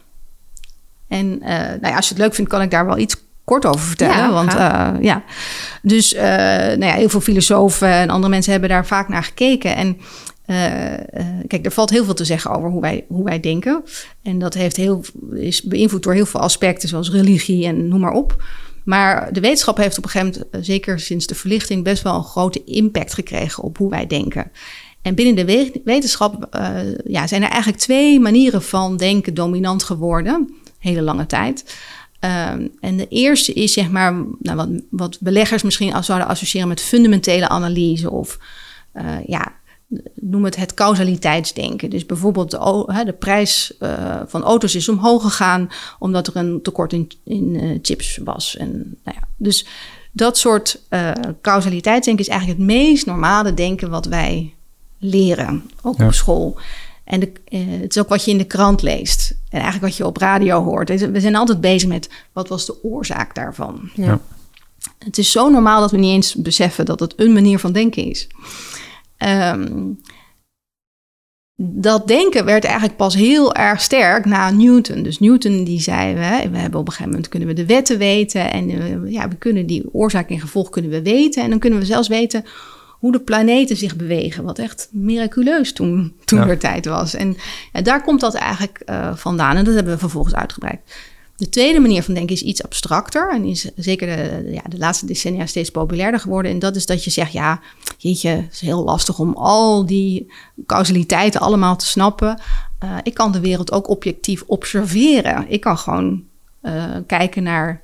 En nou ja, als je het leuk vindt, kan ik daar wel iets kort over vertellen. Ja, want ja, dus nou ja, heel veel filosofen en andere mensen hebben daar vaak naar gekeken. En kijk, er valt heel veel te zeggen over hoe wij, hoe wij denken. En dat heeft heel, is beïnvloed door heel veel aspecten, zoals religie en noem maar op. Maar de wetenschap heeft op een gegeven moment, eh, zeker sinds de verlichting, best wel een grote impact gekregen op hoe wij denken. En binnen de wetenschap uh, ja, zijn er eigenlijk twee manieren van denken dominant geworden, hele lange tijd. Um, en de eerste is zeg maar, nou, wat, beleggers misschien zouden associëren met fundamentele analyse of uh, ja, noem het het causaliteitsdenken. Dus bijvoorbeeld de, de prijs uh, van auto's is omhoog gegaan omdat er een tekort in, in uh, chips was. En, nou ja, dus dat soort uh, causaliteitsdenken is eigenlijk het meest normale denken wat wij leren, ook op school. En de, het is ook wat je in de krant leest en eigenlijk wat je op radio hoort. We zijn altijd bezig met wat was de oorzaak daarvan. Ja. Het is zo normaal dat we niet eens beseffen dat het een manier van denken is. Um, dat denken werd eigenlijk pas heel erg sterk na Newton. Dus Newton die zei, we, we hebben op een gegeven moment kunnen we de wetten weten en uh, ja, we kunnen die oorzaak en gevolg kunnen we weten en dan kunnen we zelfs weten hoe de planeten zich bewegen, wat echt miraculeus toen, toen er tijd was. En ja, daar komt dat eigenlijk uh, vandaan en dat hebben we vervolgens uitgebreid. De tweede manier van denken is iets abstracter en is zeker de, ja, de laatste decennia steeds populairder geworden. En dat is dat je zegt, ja, jeetje, het is heel lastig om al die causaliteiten allemaal te snappen. Uh, ik kan de wereld ook objectief observeren. Ik kan gewoon uh, kijken naar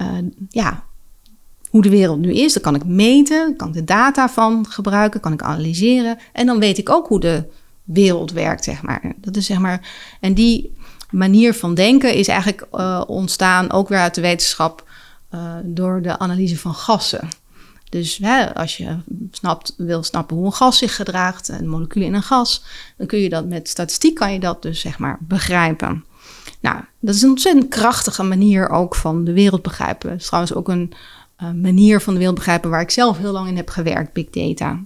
uh, ja, hoe de wereld nu is. Dan kan ik meten, kan ik de data van gebruiken, kan ik analyseren. En dan weet ik ook hoe de wereld werkt, zeg maar. Dat is zeg maar. En die manier van denken is eigenlijk uh, ontstaan ook weer uit de wetenschap uh, door de analyse van gassen. Dus hè, als je snapt, wil snappen hoe een gas zich gedraagt, een molecuul in een gas, dan kun je dat met statistiek kan je dat dus zeg maar begrijpen. Nou, dat is een ontzettend krachtige manier ook van de wereld begrijpen. Het is trouwens ook een uh, manier van de wereld begrijpen waar ik zelf heel lang in heb gewerkt, big data.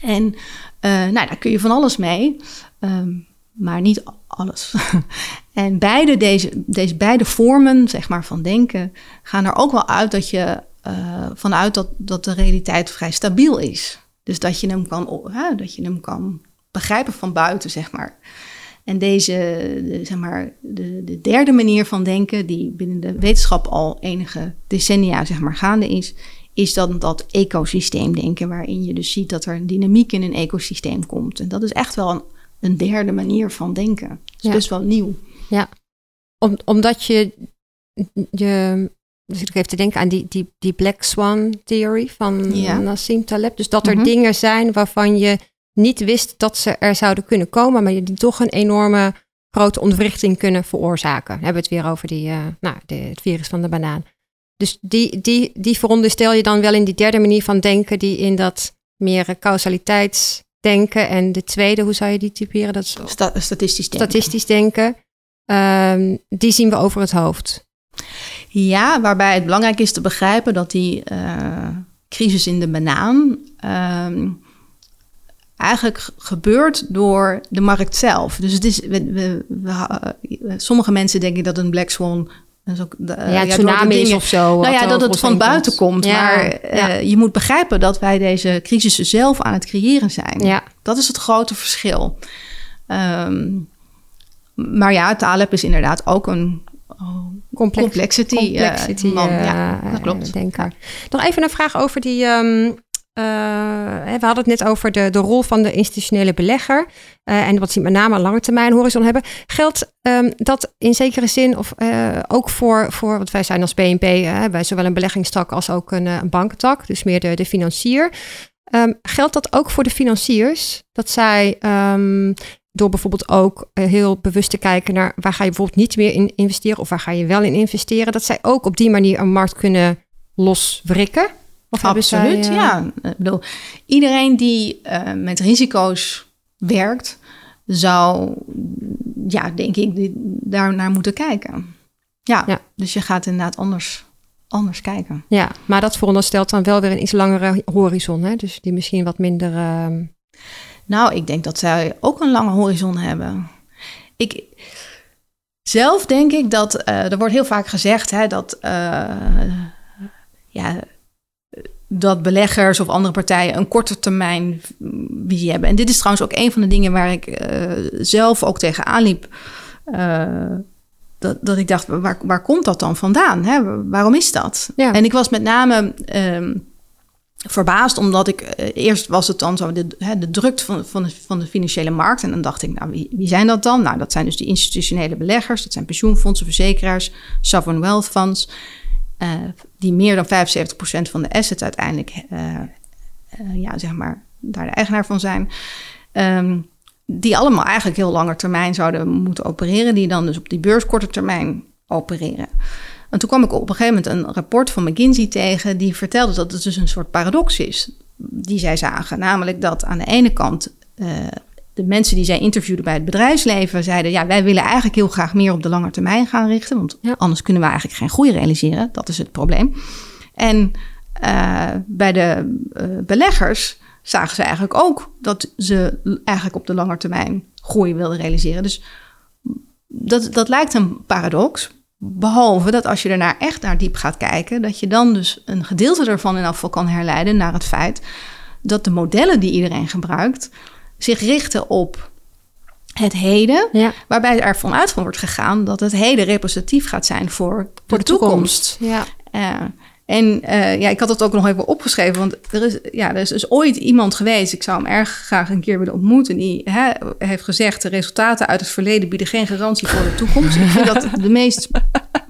En nou, daar kun je van alles mee, um, maar niet alles. en beide deze, deze beide vormen zeg maar, van denken gaan er ook wel uit dat je uh, vanuit dat, dat de realiteit vrij stabiel is. Dus dat je hem kan, dat je hem kan begrijpen van buiten, zeg maar. En deze, de, zeg maar, de, de derde manier van denken, die binnen de wetenschap al enige decennia zeg maar, gaande is, is dan dat ecosysteemdenken, waarin je dus ziet dat er een dynamiek in een ecosysteem komt. En dat is echt wel een, een derde manier van denken. Het is ja. best wel nieuw. Ja, Om, omdat je, je dus ik even te denken aan die, die, die Black Swan Theory van ja. Nassim Taleb. Dus dat er mm-hmm. dingen zijn waarvan je niet wist dat ze er zouden kunnen komen, maar die toch een enorme grote ontwrichting kunnen veroorzaken. We hebben het weer over die, uh, nou, de, het virus van de banaan. Dus die, die, die veronderstel je dan wel in die derde manier van denken, die in dat meer causaliteitsdenken. En de tweede, hoe zou je die typeren? Dat is Sta statistisch denken. Statistisch denken. Um, die zien we over het hoofd. Ja, waarbij het belangrijk is te begrijpen dat die uh, crisis in de banaan. Uh, eigenlijk gebeurt door de markt zelf. Dus het is, we, we, we, sommige mensen denken dat een black swan dat is ook de, ja, ja, tsunami is of zo. Nou ja, dat het van buiten komt. Ja, maar ja. Uh, je moet begrijpen dat wij deze crisissen zelf aan het creëren zijn. Ja. Dat is het grote verschil. Um, maar ja, Taleb is inderdaad ook een oh, Complex, complexity, complexity uh, man. ja, dat klopt. Denker. Nog even een vraag over die um, uh, we hadden het net over de, de rol van de institutionele belegger uh, en wat ze met name lange termijn horizon hebben. Geldt um, dat in zekere zin of uh, ook voor, voor, wat wij zijn als BNP, wij zowel een beleggingstak als ook een, een bankentak, dus meer de, de financier. Um, geldt dat ook voor de financiers? Dat zij um, door bijvoorbeeld ook heel bewust te kijken naar waar ga je bijvoorbeeld niet meer in investeren of waar ga je wel in investeren, dat zij ook op die manier een markt kunnen loswrikken? Of Absoluut, zij, uh... ja. Ik bedoel, iedereen die uh, met risico's werkt, zou, ja, denk ik, daar naar moeten kijken. Ja, ja, dus je gaat inderdaad anders, anders kijken. Ja, maar dat veronderstelt dan wel weer een iets langere horizon, hè? Dus die misschien wat minder... Uh... Nou, ik denk dat zij ook een lange horizon hebben. Ik... Zelf denk ik dat, er wordt heel vaak gezegd hè, dat ja, dat beleggers of andere partijen een korte termijn visie hebben. En dit is trouwens ook een van de dingen waar ik uh, zelf ook tegenaan liep. Uh, dat, dat ik dacht, waar, waar komt dat dan vandaan? Hè? Waarom is dat? Ja. En ik was met name um, verbaasd, omdat ik uh, eerst was het dan zo de, hè, de drukte van, van, de, van de financiële markt. En dan dacht ik, nou, wie, wie zijn dat dan? Nou, dat zijn dus die institutionele beleggers, dat zijn pensioenfondsen, verzekeraars, sovereign wealth funds. Uh, die meer dan 75% van de assets uiteindelijk, uh, uh, ja, zeg maar, daar de eigenaar van zijn. Um, die allemaal eigenlijk heel lange termijn zouden moeten opereren, die dan dus op die beurs korte termijn opereren. En toen kwam ik op een gegeven moment een rapport van McKinsey tegen, die vertelde dat het dus een soort paradox is, die zij zagen. Namelijk dat aan de ene kant de mensen die zij interviewden bij het bedrijfsleven zeiden: Ja, wij willen eigenlijk heel graag meer op de lange termijn gaan richten, want anders kunnen we eigenlijk geen groei realiseren. Dat is het probleem. En uh, bij de uh, beleggers zagen ze eigenlijk ook dat ze eigenlijk op de lange termijn groei wilden realiseren. Dus dat, dat lijkt een paradox. Behalve dat als je ernaar echt naar diep gaat kijken, dat je dan dus een gedeelte ervan in afval kan herleiden naar het feit dat de modellen die iedereen gebruikt, zich richten op het heden, waarbij er vanuit van wordt gegaan dat het heden representatief gaat zijn voor, de, toekomst. Ja. Uh, en uh, ja, ik had het ook nog even opgeschreven, want er is, ja, er is dus ooit iemand geweest, ik zou hem erg graag een keer willen ontmoeten, die hè, heeft gezegd: de resultaten uit het verleden bieden geen garantie voor de toekomst. ik vind dat de meest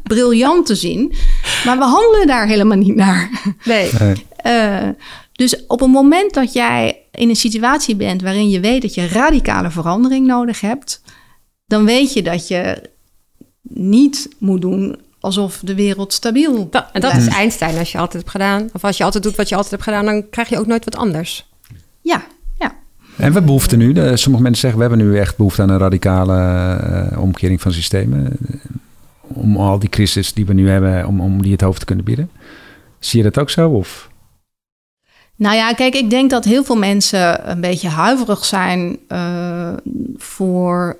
briljante zin, maar we handelen daar helemaal niet naar. Nee. Uh, dus op het moment dat jij in een situatie bent waarin je weet dat je radicale verandering nodig hebt, dan weet je dat je niet moet doen alsof de wereld stabiel dat, En dat is Einstein. Als je altijd hebt gedaan, of als je altijd doet wat je altijd hebt gedaan, dan krijg je ook nooit wat anders. Ja, ja. En we behoeften nu, sommige mensen zeggen we hebben nu echt behoefte aan een radicale uh, omkering van systemen. Om al die crisis die we nu hebben, om, om die het hoofd te kunnen bieden. Zie je dat ook zo? Of? Nou ja, kijk, ik denk dat heel veel mensen een beetje huiverig zijn uh, voor.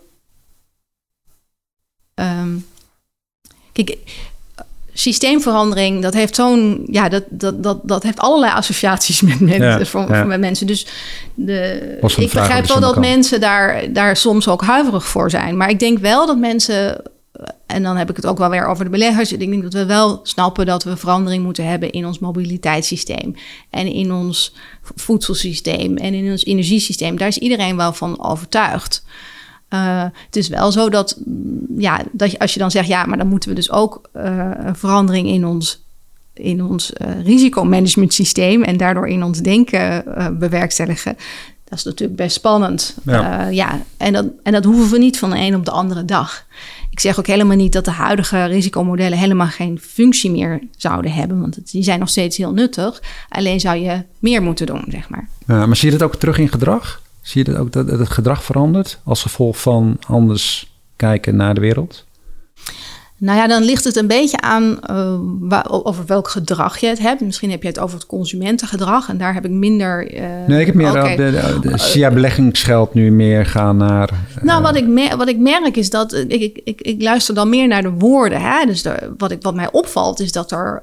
Um, kijk, systeemverandering, dat heeft zo'n. Ja, dat, dat, dat, dat heeft allerlei associaties met, mensen, voor, met mensen. Dus de, ik begrijp wel dat mensen daar, daar soms ook huiverig voor zijn. Maar ik denk wel dat mensen en dan heb ik het ook wel weer over de beleggers. Ik denk dat we wel snappen dat we verandering moeten hebben in ons mobiliteitssysteem. En in ons voedselsysteem en in ons energiesysteem. Daar is iedereen wel van overtuigd. Uh, het is wel zo dat, ja, dat je, als je dan zegt, ja, maar dan moeten we dus ook uh, een verandering in ons, in ons uh, risicomanagement systeem en daardoor in ons denken bewerkstelligen. Dat is natuurlijk best spannend. Ja. ja, en, dat, en dat hoeven we niet van de een op de andere dag. Ik zeg ook helemaal niet dat de huidige risicomodellen helemaal geen functie meer zouden hebben, want die zijn nog steeds heel nuttig. Alleen zou je meer moeten doen, zeg maar. Maar zie je dat ook terug in gedrag? Zie je dat ook dat het gedrag verandert als gevolg van anders kijken naar de wereld? Nou ja, dan ligt het een beetje aan uh, over welk gedrag je het hebt. Misschien heb je het over het consumentengedrag en daar heb ik minder. Uh, nee, ik heb meer okay. de, de, de ja, beleggingsgeld nu meer gaan naar. Uh, nou, wat ik, wat ik merk is dat ik, ik, ik, ik luister dan meer naar de woorden. Hè? Dus wat, ik, wat mij opvalt is dat er.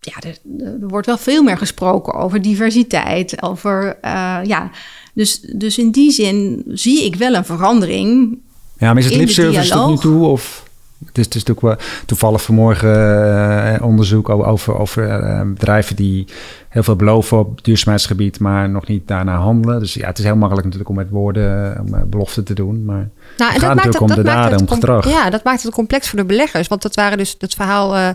Ja, er, er wordt wel veel meer gesproken over diversiteit, over ja. Dus, dus in die zin zie ik wel een verandering. Ja, maar is het lipservice tot nu toe? Of? Het is, het is natuurlijk wel toevallig vanmorgen uh, onderzoek over, over uh, bedrijven die heel veel beloven op duurzaamheidsgebied, maar nog niet daarna handelen. Dus ja, het is heel makkelijk natuurlijk om met woorden om beloften te doen. Maar nou, het gaat natuurlijk om de daden, om gedrag. Ja, dat maakt het complex voor de beleggers. Want dat waren dus, het verhaal uh,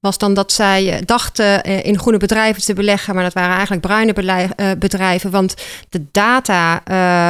was dan dat zij dachten in groene bedrijven te beleggen, maar dat waren eigenlijk bruine bedrijven. Want de data,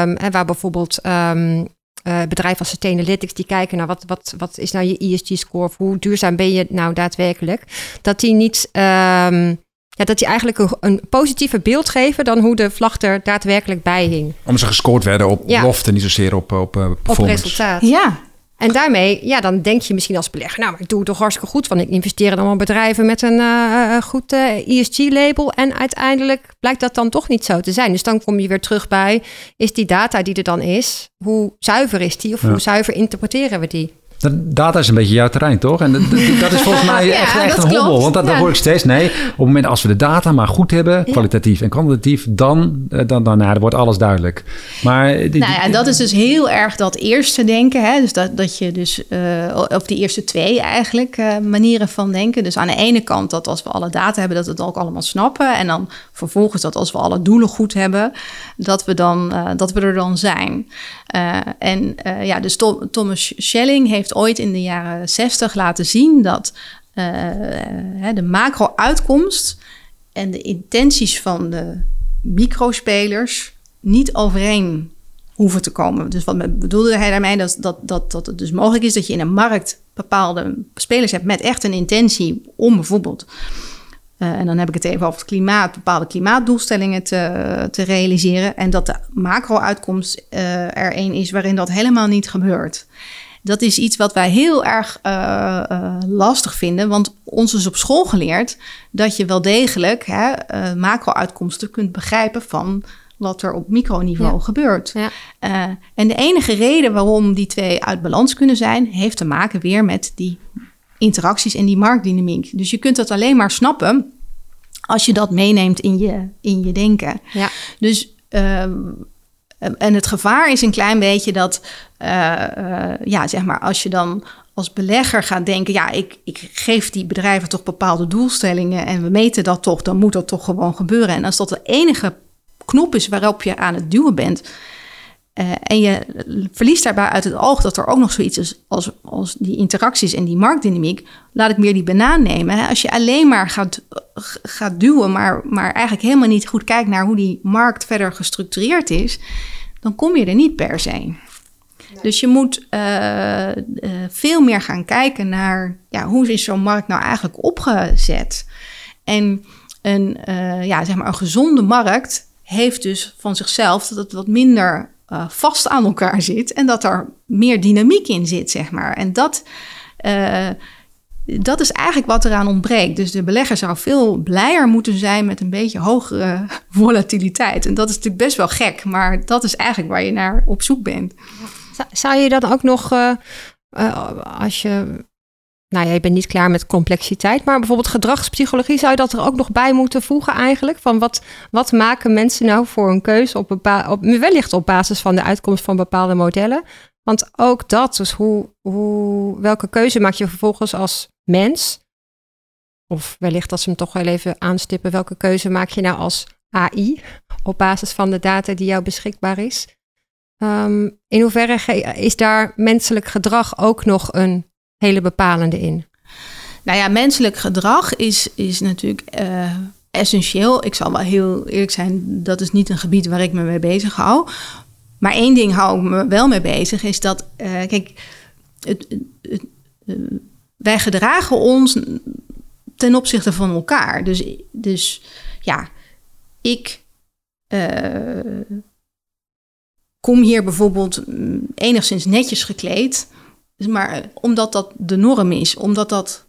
um, waar bijvoorbeeld um, uh, bedrijven als Sustainalytics die kijken naar wat, wat, wat is nou je ESG-score, hoe duurzaam ben je nou daadwerkelijk, dat die niet. Um, ja, dat die eigenlijk een, een positiever beeld geven dan hoe de vlag er daadwerkelijk bij hing. Om ze gescoord werden op ja. belofte, niet zozeer op, op uh, performance. Op resultaat. Ja, en daarmee, ja, dan denk je misschien als belegger, nou, maar ik doe het toch hartstikke goed, want ik investeer in allemaal bedrijven met een uh, goed uh, ESG-label. En uiteindelijk blijkt dat dan toch niet zo te zijn. Dus dan kom je weer terug bij, is die data die er dan is, hoe zuiver is die of hoe zuiver interpreteren we die? Data is een beetje jouw terrein, toch? En dat, is volgens mij echt, echt een hobbel. Want dat, ja. hoor ik steeds. Nee, op het moment als we de data maar goed hebben, kwalitatief en kwantitatief, dan, eh, dan, dan, nou, dan wordt alles duidelijk. Maar die, nou ja, en dat is dus heel erg dat eerste denken. Hè? Dus dat, dat je dus, uh, of die eerste twee eigenlijk, uh, manieren van denken. Dus aan de ene kant dat als we alle data hebben, dat we het ook allemaal snappen. En dan vervolgens dat als we alle doelen goed hebben, dat we, dan, uh, dat we er dan zijn. en ja, dus Thomas Schelling heeft ooit in de jaren 60 laten zien dat uh, de macro-uitkomst en de intenties van de microspelers niet overeen hoeven te komen. Dus wat bedoelde hij daarmee? Dat, dat, dat, dat het dus mogelijk is dat je in een markt bepaalde spelers hebt met echt een intentie om bijvoorbeeld. Uh, en dan heb ik het even over het klimaat, bepaalde klimaatdoelstellingen te, te realiseren. En dat de macro-uitkomst uh, er een is waarin dat helemaal niet gebeurt dat is iets wat wij heel erg uh, uh, lastig vinden. Want ons is op school geleerd dat je wel degelijk hè, uh, macro-uitkomsten kunt begrijpen van wat er op microniveau ja. gebeurt. Ja. en de enige reden waarom die twee uit balans kunnen zijn, heeft te maken weer met die interacties en die marktdynamiek. Dus je kunt dat alleen maar snappen als je dat meeneemt in je, in je denken. Ja. Dus ehm, en het gevaar is een klein beetje dat, ja, zeg maar, als je dan als belegger gaat denken, ja, ik, ik geef die bedrijven toch bepaalde doelstellingen en we meten dat toch, dan moet dat toch gewoon gebeuren. En als dat de enige knop is waarop je aan het duwen bent, uh, en je verliest daarbij uit het oog dat er ook nog zoiets is als, als die interacties en die marktdynamiek. Laat ik meer die banaan nemen. Als je alleen maar gaat, gaat duwen, maar, maar eigenlijk helemaal niet goed kijkt naar hoe die markt verder gestructureerd is, dan kom je er niet per se. Dus je moet uh, uh, veel meer gaan kijken naar ja, hoe is zo'n markt nou eigenlijk opgezet. En een, ja, zeg maar een gezonde markt heeft dus van zichzelf dat het wat minder uh, vast aan elkaar zit en dat er meer dynamiek in zit, zeg maar. En dat, uh, dat is eigenlijk wat eraan ontbreekt. Dus de belegger zou veel blijer moeten zijn met een beetje hogere volatiliteit. En dat is natuurlijk best wel gek, maar dat is eigenlijk waar je naar op zoek bent. Zou je dan ook nog, uh, als je nou ja, je bent niet klaar met complexiteit, maar bijvoorbeeld gedragspsychologie zou je dat er ook nog bij moeten voegen eigenlijk. Van wat, wat maken mensen nou voor een keuze op, op wellicht op basis van de uitkomst van bepaalde modellen. Want ook dat, dus hoe, hoe, welke keuze maak je vervolgens als mens? Of wellicht dat ze hem toch wel even aanstippen, welke keuze maak je nou als AI op basis van de data die jou beschikbaar is? Um, in hoeverre is daar menselijk gedrag ook nog een hele bepalende in? Nou ja, menselijk gedrag is, is natuurlijk uh, essentieel. Ik zal wel heel eerlijk zijn, dat is niet een gebied waar ik me mee bezig hou. Maar één ding hou ik me wel mee bezig, is dat, uh, kijk, het, het, uh, wij gedragen ons ten opzichte van elkaar. Dus, dus ja, ik kom hier bijvoorbeeld mm, enigszins netjes gekleed. Dus maar eh, omdat dat de norm is, omdat dat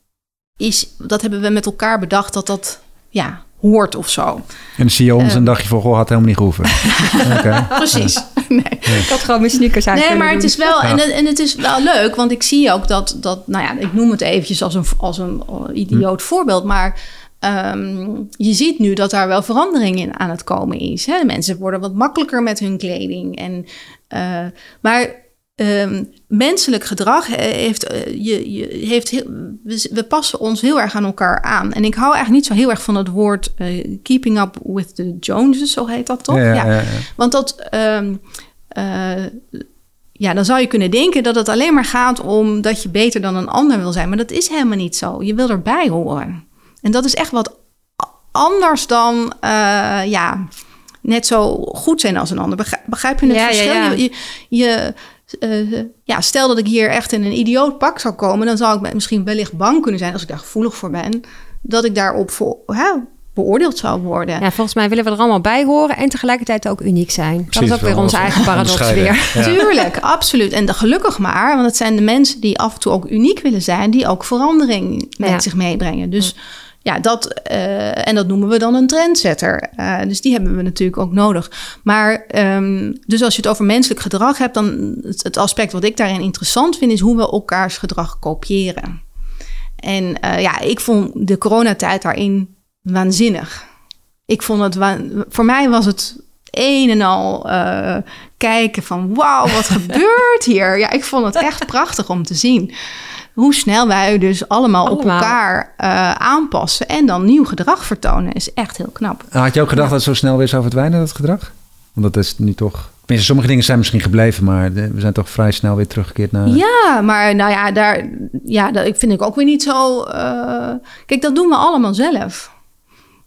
is, dat hebben we met elkaar bedacht dat dat ja, hoort of zo. En dan zie je ons een dagje voor, goh, had helemaal niet gehoeven. okay. Precies. Nee. Ik had gewoon mijn sneakers uit. Nee, maar het is wel, en, het, en het is wel leuk, want ik zie ook dat, dat, nou ja, ik noem het eventjes als een, als een idioot hm. voorbeeld, maar um, je ziet nu dat daar wel verandering in aan het komen is. Hè? Mensen worden wat makkelijker met hun kleding. En, uh, maar Um, menselijk gedrag heeft, uh, je, je, heeft heel, we, we, passen ons heel erg aan elkaar aan. En ik hou eigenlijk niet zo heel erg van het woord uh, keeping up with the Joneses, zo heet dat toch? Ja, ja. ja Want dat, um, uh, ja, dan zou je kunnen denken dat het alleen maar gaat om dat je beter dan een ander wil zijn. Maar dat is helemaal niet zo. Je wil erbij horen. En dat is echt wat anders dan, ja, net zo goed zijn als een ander. Begrijp, je het verschil? je, je uh, ja, stel dat ik hier echt in een idioot pak zou komen, dan zou ik misschien wellicht bang kunnen zijn als ik daar gevoelig voor ben, dat ik daarop voor, hè, beoordeeld zou worden. Ja, volgens mij willen we er allemaal bij horen en tegelijkertijd ook uniek zijn. dat is ook weer onze eigen paradox weer. Tuurlijk, absoluut. En gelukkig maar, want het zijn de mensen die af en toe ook uniek willen zijn, die ook verandering met zich meebrengen. Dus ja, dat, uh, en dat noemen we dan een trendsetter. Uh, dus die hebben we natuurlijk ook nodig. Maar um, dus als je het over menselijk gedrag hebt, dan het, het, aspect wat ik daarin interessant vind, is hoe we elkaars gedrag kopiëren. En uh, ja, ik vond de coronatijd daarin waanzinnig. Ik vond het, voor mij was het een en al kijken van wauw, wat gebeurt hier? Ja, ik vond het echt prachtig om te zien hoe snel wij dus allemaal, op elkaar uh, aanpassen en dan nieuw gedrag vertonen, is echt heel knap. Had je ook gedacht dat het zo snel weer zou verdwijnen, dat gedrag? Want dat is nu toch. Tenminste, sommige dingen zijn misschien gebleven, maar we zijn toch vrij snel weer teruggekeerd naar. Ja, maar nou ja, daar, ja dat ik vind ik ook weer niet zo. Uh, kijk, dat doen we allemaal zelf.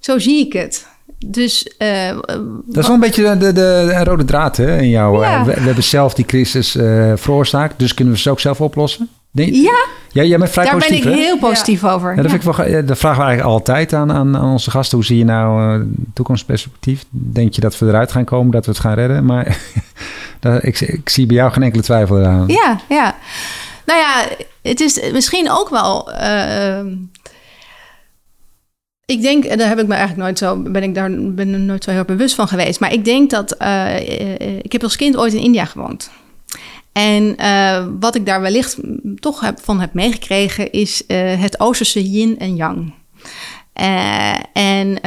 Zo zie ik het. Dus, uh, dat is wel een beetje de, de, de rode draad hè, in jou. Ja. We, we, hebben zelf die crisis uh, veroorzaakt, dus kunnen we ze ook zelf oplossen? Nee, ja, ja, jij bent vrij daar positief, ben ik heel positief over. Ja, dat, vind ik wel, dat vragen we eigenlijk altijd aan, aan, aan onze gasten. Hoe zie je nou uh, toekomstperspectief? Denk je dat we eruit gaan komen, dat we het gaan redden? Maar ik, ik zie bij jou geen enkele twijfel eraan. Ja, ja. Nou ja, het is misschien ook wel... Uh, ik denk, daar heb ik me eigenlijk nooit zo, ben ik daar ben er nooit zo heel bewust van geweest. Maar ik denk dat, uh, ik heb als kind ooit in India gewoond. En uh, wat ik daar wellicht toch heb, van heb meegekregen is uh, het Oosterse yin en yang. Uh, en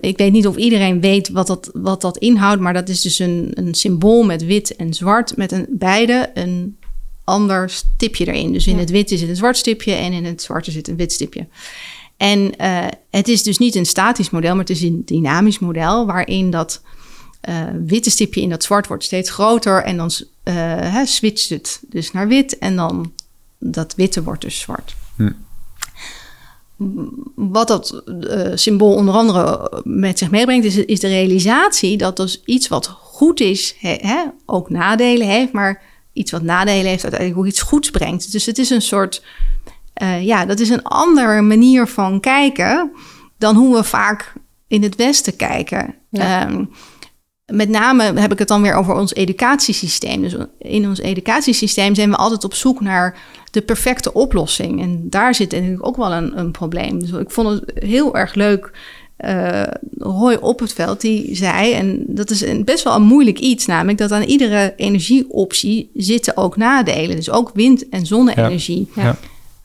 ik weet niet of iedereen weet wat dat, wat dat inhoudt, maar dat is dus een, een symbool met wit en zwart, met een, beide een ander stipje erin. Dus in het wit zit een zwart stipje en in het zwarte zit een wit stipje. En het is dus niet een statisch model, maar het is een dynamisch model waarin dat witte stipje in dat zwart wordt steeds groter en dan hè, switcht het dus naar wit en dan dat witte wordt dus zwart. Hm wat dat uh, symbool onder andere met zich meebrengt, is, is de realisatie dat dus iets wat goed is, hè, ook nadelen heeft, maar iets wat nadelen heeft, uiteindelijk ook iets goeds brengt. Dus het is een soort, uh, ja, dat is een andere manier van kijken dan hoe we vaak in het Westen kijken. Ja. Um, met name heb ik het dan weer over ons educatiesysteem. Dus in ons educatiesysteem zijn we altijd op zoek naar de perfecte oplossing. En daar zit natuurlijk ook wel een, een probleem. Dus ik vond het heel erg leuk. Uh, Roy op het veld die zei, en dat is een, best wel een moeilijk iets, namelijk dat aan iedere energieoptie zitten ook nadelen. Dus ook wind- en zonne-energie. Ja.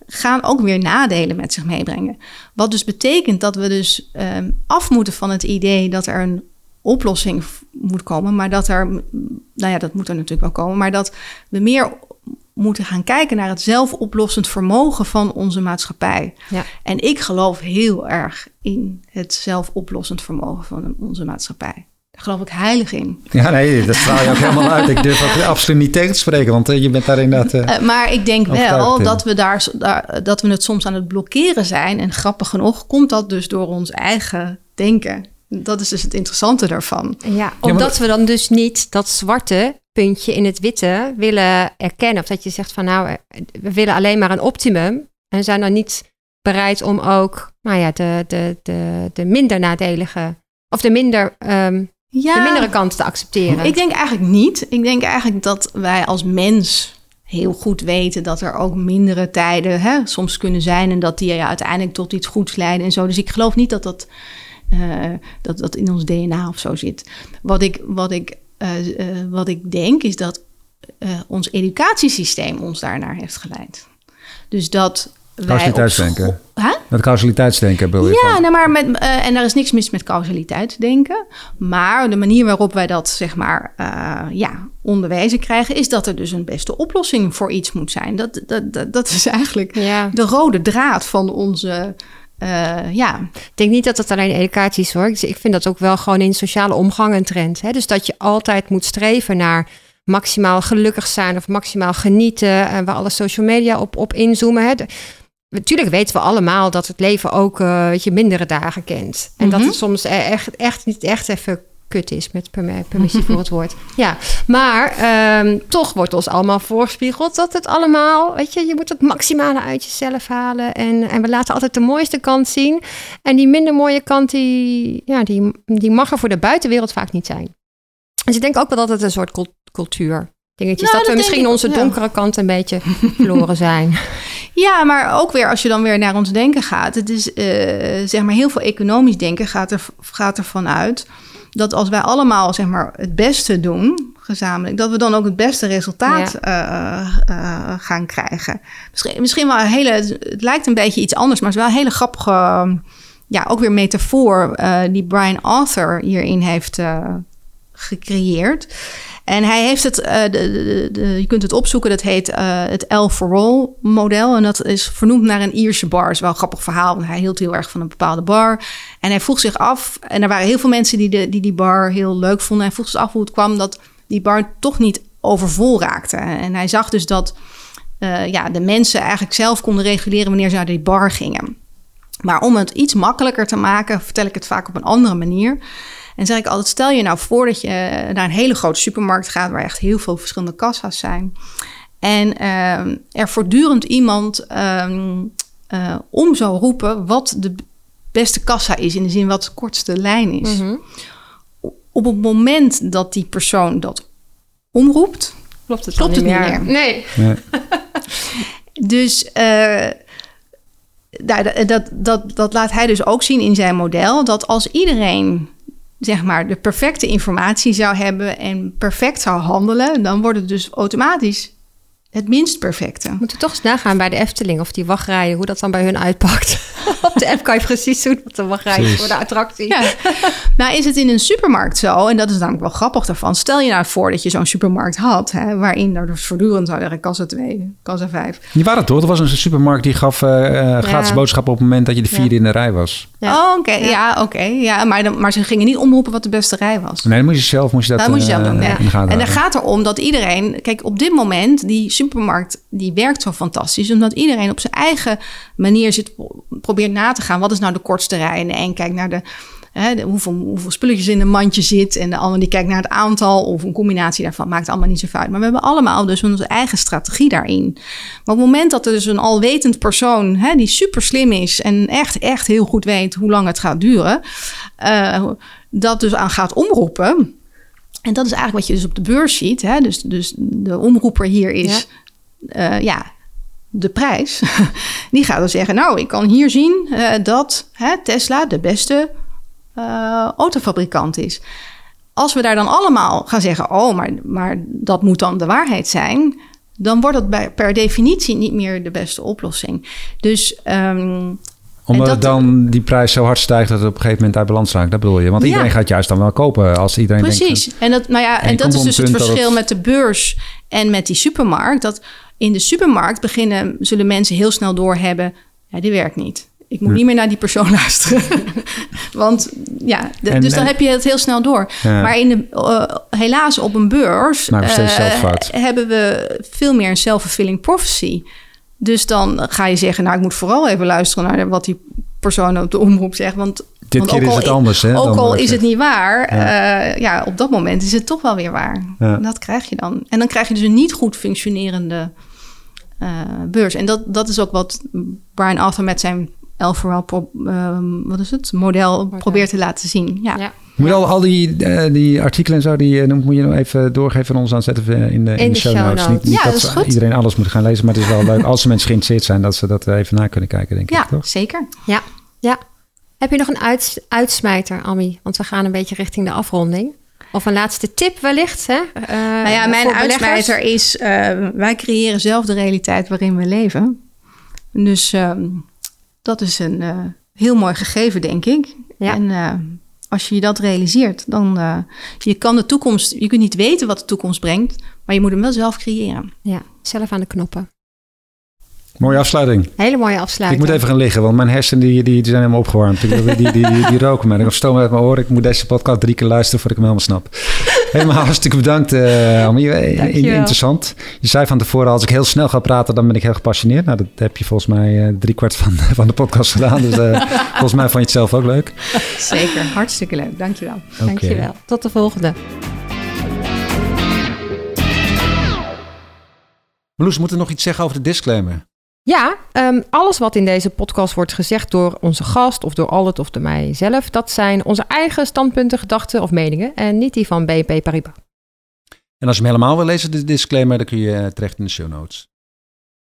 Gaan ook weer nadelen met zich meebrengen. Wat dus betekent dat we dus um, af moeten van het idee dat er een oplossing moet komen, maar dat er, nou ja, dat moet er natuurlijk wel komen, maar dat we meer moeten gaan kijken naar het zelfoplossend vermogen van onze maatschappij. Ja. En ik geloof heel erg in het zelfoplossend vermogen van onze maatschappij. Daar geloof ik heilig in. Ja, nee, dat straal je ook helemaal uit. Ik durf ook absoluut niet tegen te spreken, want uh, je bent daar inderdaad... Uh, maar ik denk wel dat we, daar, daar, dat we het soms aan het blokkeren zijn. En grappig genoeg komt dat dus door ons eigen denken. Dat is dus het interessante daarvan. Ja, omdat we dan dus niet dat zwarte puntje in het witte willen erkennen. Of dat je zegt van nou, we willen alleen maar een optimum. En zijn dan niet bereid om ook nou ja, de, de, de, de minder nadelige of de minder. Um, ja, de mindere kant te accepteren. Ik denk eigenlijk niet. Ik denk eigenlijk dat wij als mens heel goed weten dat er ook mindere tijden hè, soms kunnen zijn en dat die ja, uiteindelijk tot iets goeds leiden en zo. Dus ik geloof niet dat dat, uh, dat, dat in ons DNA of zo zit. Wat ik, wat ik uh, uh, wat ik denk is dat uh, ons educatiesysteem ons daarnaar heeft geleid. Dus dat Causaliteitsdenken. Huh? Met causaliteitsdenken wil je Ja, nou maar met, uh, en daar is niks mis met causaliteitsdenken. Maar de manier waarop wij dat, zeg maar, uh, ja, onderwijzen krijgen... is dat er dus een beste oplossing voor iets moet zijn. Dat, dat, dat, dat is eigenlijk ja. de rode draad van onze uh, ja. Ik denk niet dat het alleen educatie is hoor. Ik vind dat ook wel gewoon in sociale omgang een trend. Hè? Dus dat je altijd moet streven naar maximaal gelukkig zijn of maximaal genieten. En waar alle social media op, op inzoomen. Hè? natuurlijk weten we allemaal dat het leven ook uh, weet je, mindere dagen kent. En dat mhm. het soms e-, echt, echt niet echt even kut is, met permissie voor het woord. Ja, maar um, toch wordt ons allemaal voorgespiegeld dat het allemaal, weet je, je moet het maximale uit jezelf halen. En, en we laten altijd de mooiste kant zien. En die minder mooie kant, die, ja, die, die mag er voor de buitenwereld vaak niet zijn. Dus ik denk ook wel dat het een soort cultuur dingetjes. Nou, dat, we misschien onze donkere kant een beetje verloren zijn. Ja, maar ook weer als je dan weer naar ons denken gaat. Het is uh, zeg maar heel veel economisch denken gaat er, gaat ervan uit dat als wij allemaal zeg maar, het beste doen, gezamenlijk, dat we dan ook het beste resultaat uh, uh, gaan krijgen. Misschien, misschien wel een hele, het lijkt een beetje iets anders, maar het is wel een hele grappige, ja, ook weer metafoor uh, die Brian Arthur hierin heeft gecreëerd. En hij heeft het, uh, de, de, je kunt het opzoeken, dat heet uh, het L for All model. En dat is vernoemd naar een Ierse bar. Is wel een grappig verhaal, want hij hield heel erg van een bepaalde bar. En hij vroeg zich af, en er waren heel veel mensen die de, die, die bar heel leuk vonden. Hij vroeg zich af hoe het kwam dat die bar toch niet overvol raakte. En hij zag dus dat uh, ja, de mensen eigenlijk zelf konden reguleren wanneer ze naar die bar gingen. Maar om het iets makkelijker te maken, vertel ik het vaak op een andere manier. En zeg ik altijd, stel je nou voor dat je naar een hele grote supermarkt gaat... waar echt heel veel verschillende kassa's zijn. En uh, er voortdurend iemand um, uh, om zou roepen wat de beste kassa is... in de zin wat de kortste lijn is. Mm -hmm. Op het moment dat die persoon dat omroept... Klopt het, klopt het niet meer. Nee. nee. dus... Uh, dat, dat, dat, dat laat hij dus ook zien in zijn model. Dat als iedereen zeg maar de perfecte informatie zou hebben en perfect zou handelen, dan wordt het dus automatisch het minst perfecte. Moeten we toch eens nagaan bij de Efteling of die wachtrijen, hoe dat dan bij hun uitpakt. Op de app kan je precies zien wat de wachtrij is voor de attractie. Ja. nou is het in een supermarkt zo, en dat is namelijk wel grappig daarvan. Stel je nou voor dat je zo'n supermarkt had, hè, waarin er dus voortdurend zou zeggen kassa 2, kassa 5. Die waren het toch? Er was een supermarkt die gaf uh, gratis boodschappen op het moment dat je de vierde in de rij was. Ja. Oh, oké. Ja, oké. Ja, maar, dan, maar ze gingen niet omroepen wat de beste rij was. Nee, dan moest je zelf, moest je dat, dat moet je zelf doen. Ja. En dan gaat erom dat iedereen, kijk, op dit moment die supermarkt die werkt zo fantastisch. Omdat iedereen op zijn eigen manier zit, probeert na te gaan. Wat is nou de kortste rij? En de een kijkt naar de, hè, hoeveel, hoeveel spulletjes in een mandje zit. En de ander die kijkt naar het aantal. Of een combinatie daarvan. Maakt allemaal niet zo uit. Maar we hebben allemaal dus onze eigen strategie daarin. Maar op het moment dat er dus een alwetend persoon... Hè, die super slim is en echt, echt heel goed weet hoe lang het gaat duren... Uh, dat dus aan gaat omroepen... En dat is eigenlijk wat je dus op de beurs ziet. Hè? Dus, dus de omroeper hier is ja. Uh, ja de prijs. Die gaat dan zeggen: Nou, ik kan hier zien uh, dat hè, Tesla de beste uh, autofabrikant is. Als we daar dan allemaal gaan zeggen: Oh, maar, maar dat moet dan de waarheid zijn. Dan wordt bij, per definitie niet meer de beste oplossing. Dus um, omdat dan die prijs zo hard stijgt dat het op een gegeven moment uit balans raakt. Dat bedoel je. Want iedereen gaat juist dan wel kopen als iedereen Precies. denkt... Precies. En dat, nou ja, en, dat is dus het verschil met de beurs en met die supermarkt. Dat in de supermarkt beginnen, zullen mensen heel snel doorhebben... ja, die werkt niet. Ik moet niet meer naar die persoon luisteren. Want ja, dus dan heb je het heel snel door. Maar in de, uh, helaas op een beurs uh, hebben we veel meer een self-fulfilling prophecy. Dus dan ga je zeggen, nou, ik moet vooral even luisteren naar wat die persoon op de omroep zegt. Want, Dit want keer is het anders, hè? Ook al is het niet waar, ja. Uh, ja. op dat moment is het toch wel weer waar. Ja. Dat krijg je dan. En dan krijg je dus een niet goed functionerende uh, beurs. En dat, dat is ook wat Brian Arthur met zijn Elforel, um, wat is het, model, model, probeert te laten zien. Ja. ja. Moet al, al die, uh, die artikelen en zo, die uh, moet je nog even doorgeven aan ons. Dan zetten we in de, in, in de, show, notes. Niet, niet ja, dat, dat iedereen alles moet gaan lezen, maar het is wel leuk als mensen geïnteresseerd zijn dat ze dat even na kunnen kijken, denk ja, ik. Toch? zeker. Ja, ja. Heb je nog een uits, uitsmijter, Ami? Want we gaan een beetje richting de afronding. Of een laatste tip wellicht, hè? Uh, nou ja, mijn uitsmijter is... wij creëren zelf de realiteit waarin we leven. Dus ehm, dat is een heel mooi gegeven, denk ik. Ja. En als je dat realiseert, dan uh, je kan de toekomst, je kunt niet weten wat de toekomst brengt, maar je moet hem wel zelf creëren. Ja, zelf aan de knoppen. Mooie afsluiting. Hele mooie afsluiting. Ik moet even gaan liggen, want mijn hersenen die, die, die zijn helemaal opgewarmd. Die, die, die, die, die roken me. Ik heb stoom uit mijn oren. Ik moet deze podcast drie keer luisteren voordat ik hem helemaal snap. Helemaal hartstikke bedankt, uh, Amie. Interessant. Je zei van tevoren, als ik heel snel ga praten, dan ben ik heel gepassioneerd. Nou, dat heb je volgens mij uh, drie kwart van, van de podcast gedaan. Dus uh, volgens mij vond je het zelf ook leuk. Zeker, hartstikke leuk. Dankjewel. Okay. Dankjewel. Tot de volgende. Marloes, moeten we nog iets zeggen over de disclaimer? Ja, um, alles wat in deze podcast wordt gezegd door onze gast of door Albert of door mijzelf, dat zijn onze eigen standpunten, gedachten of meningen en niet die van BNP Paribas. En als je hem helemaal wil lezen, de disclaimer, dan kun je terecht in de show notes.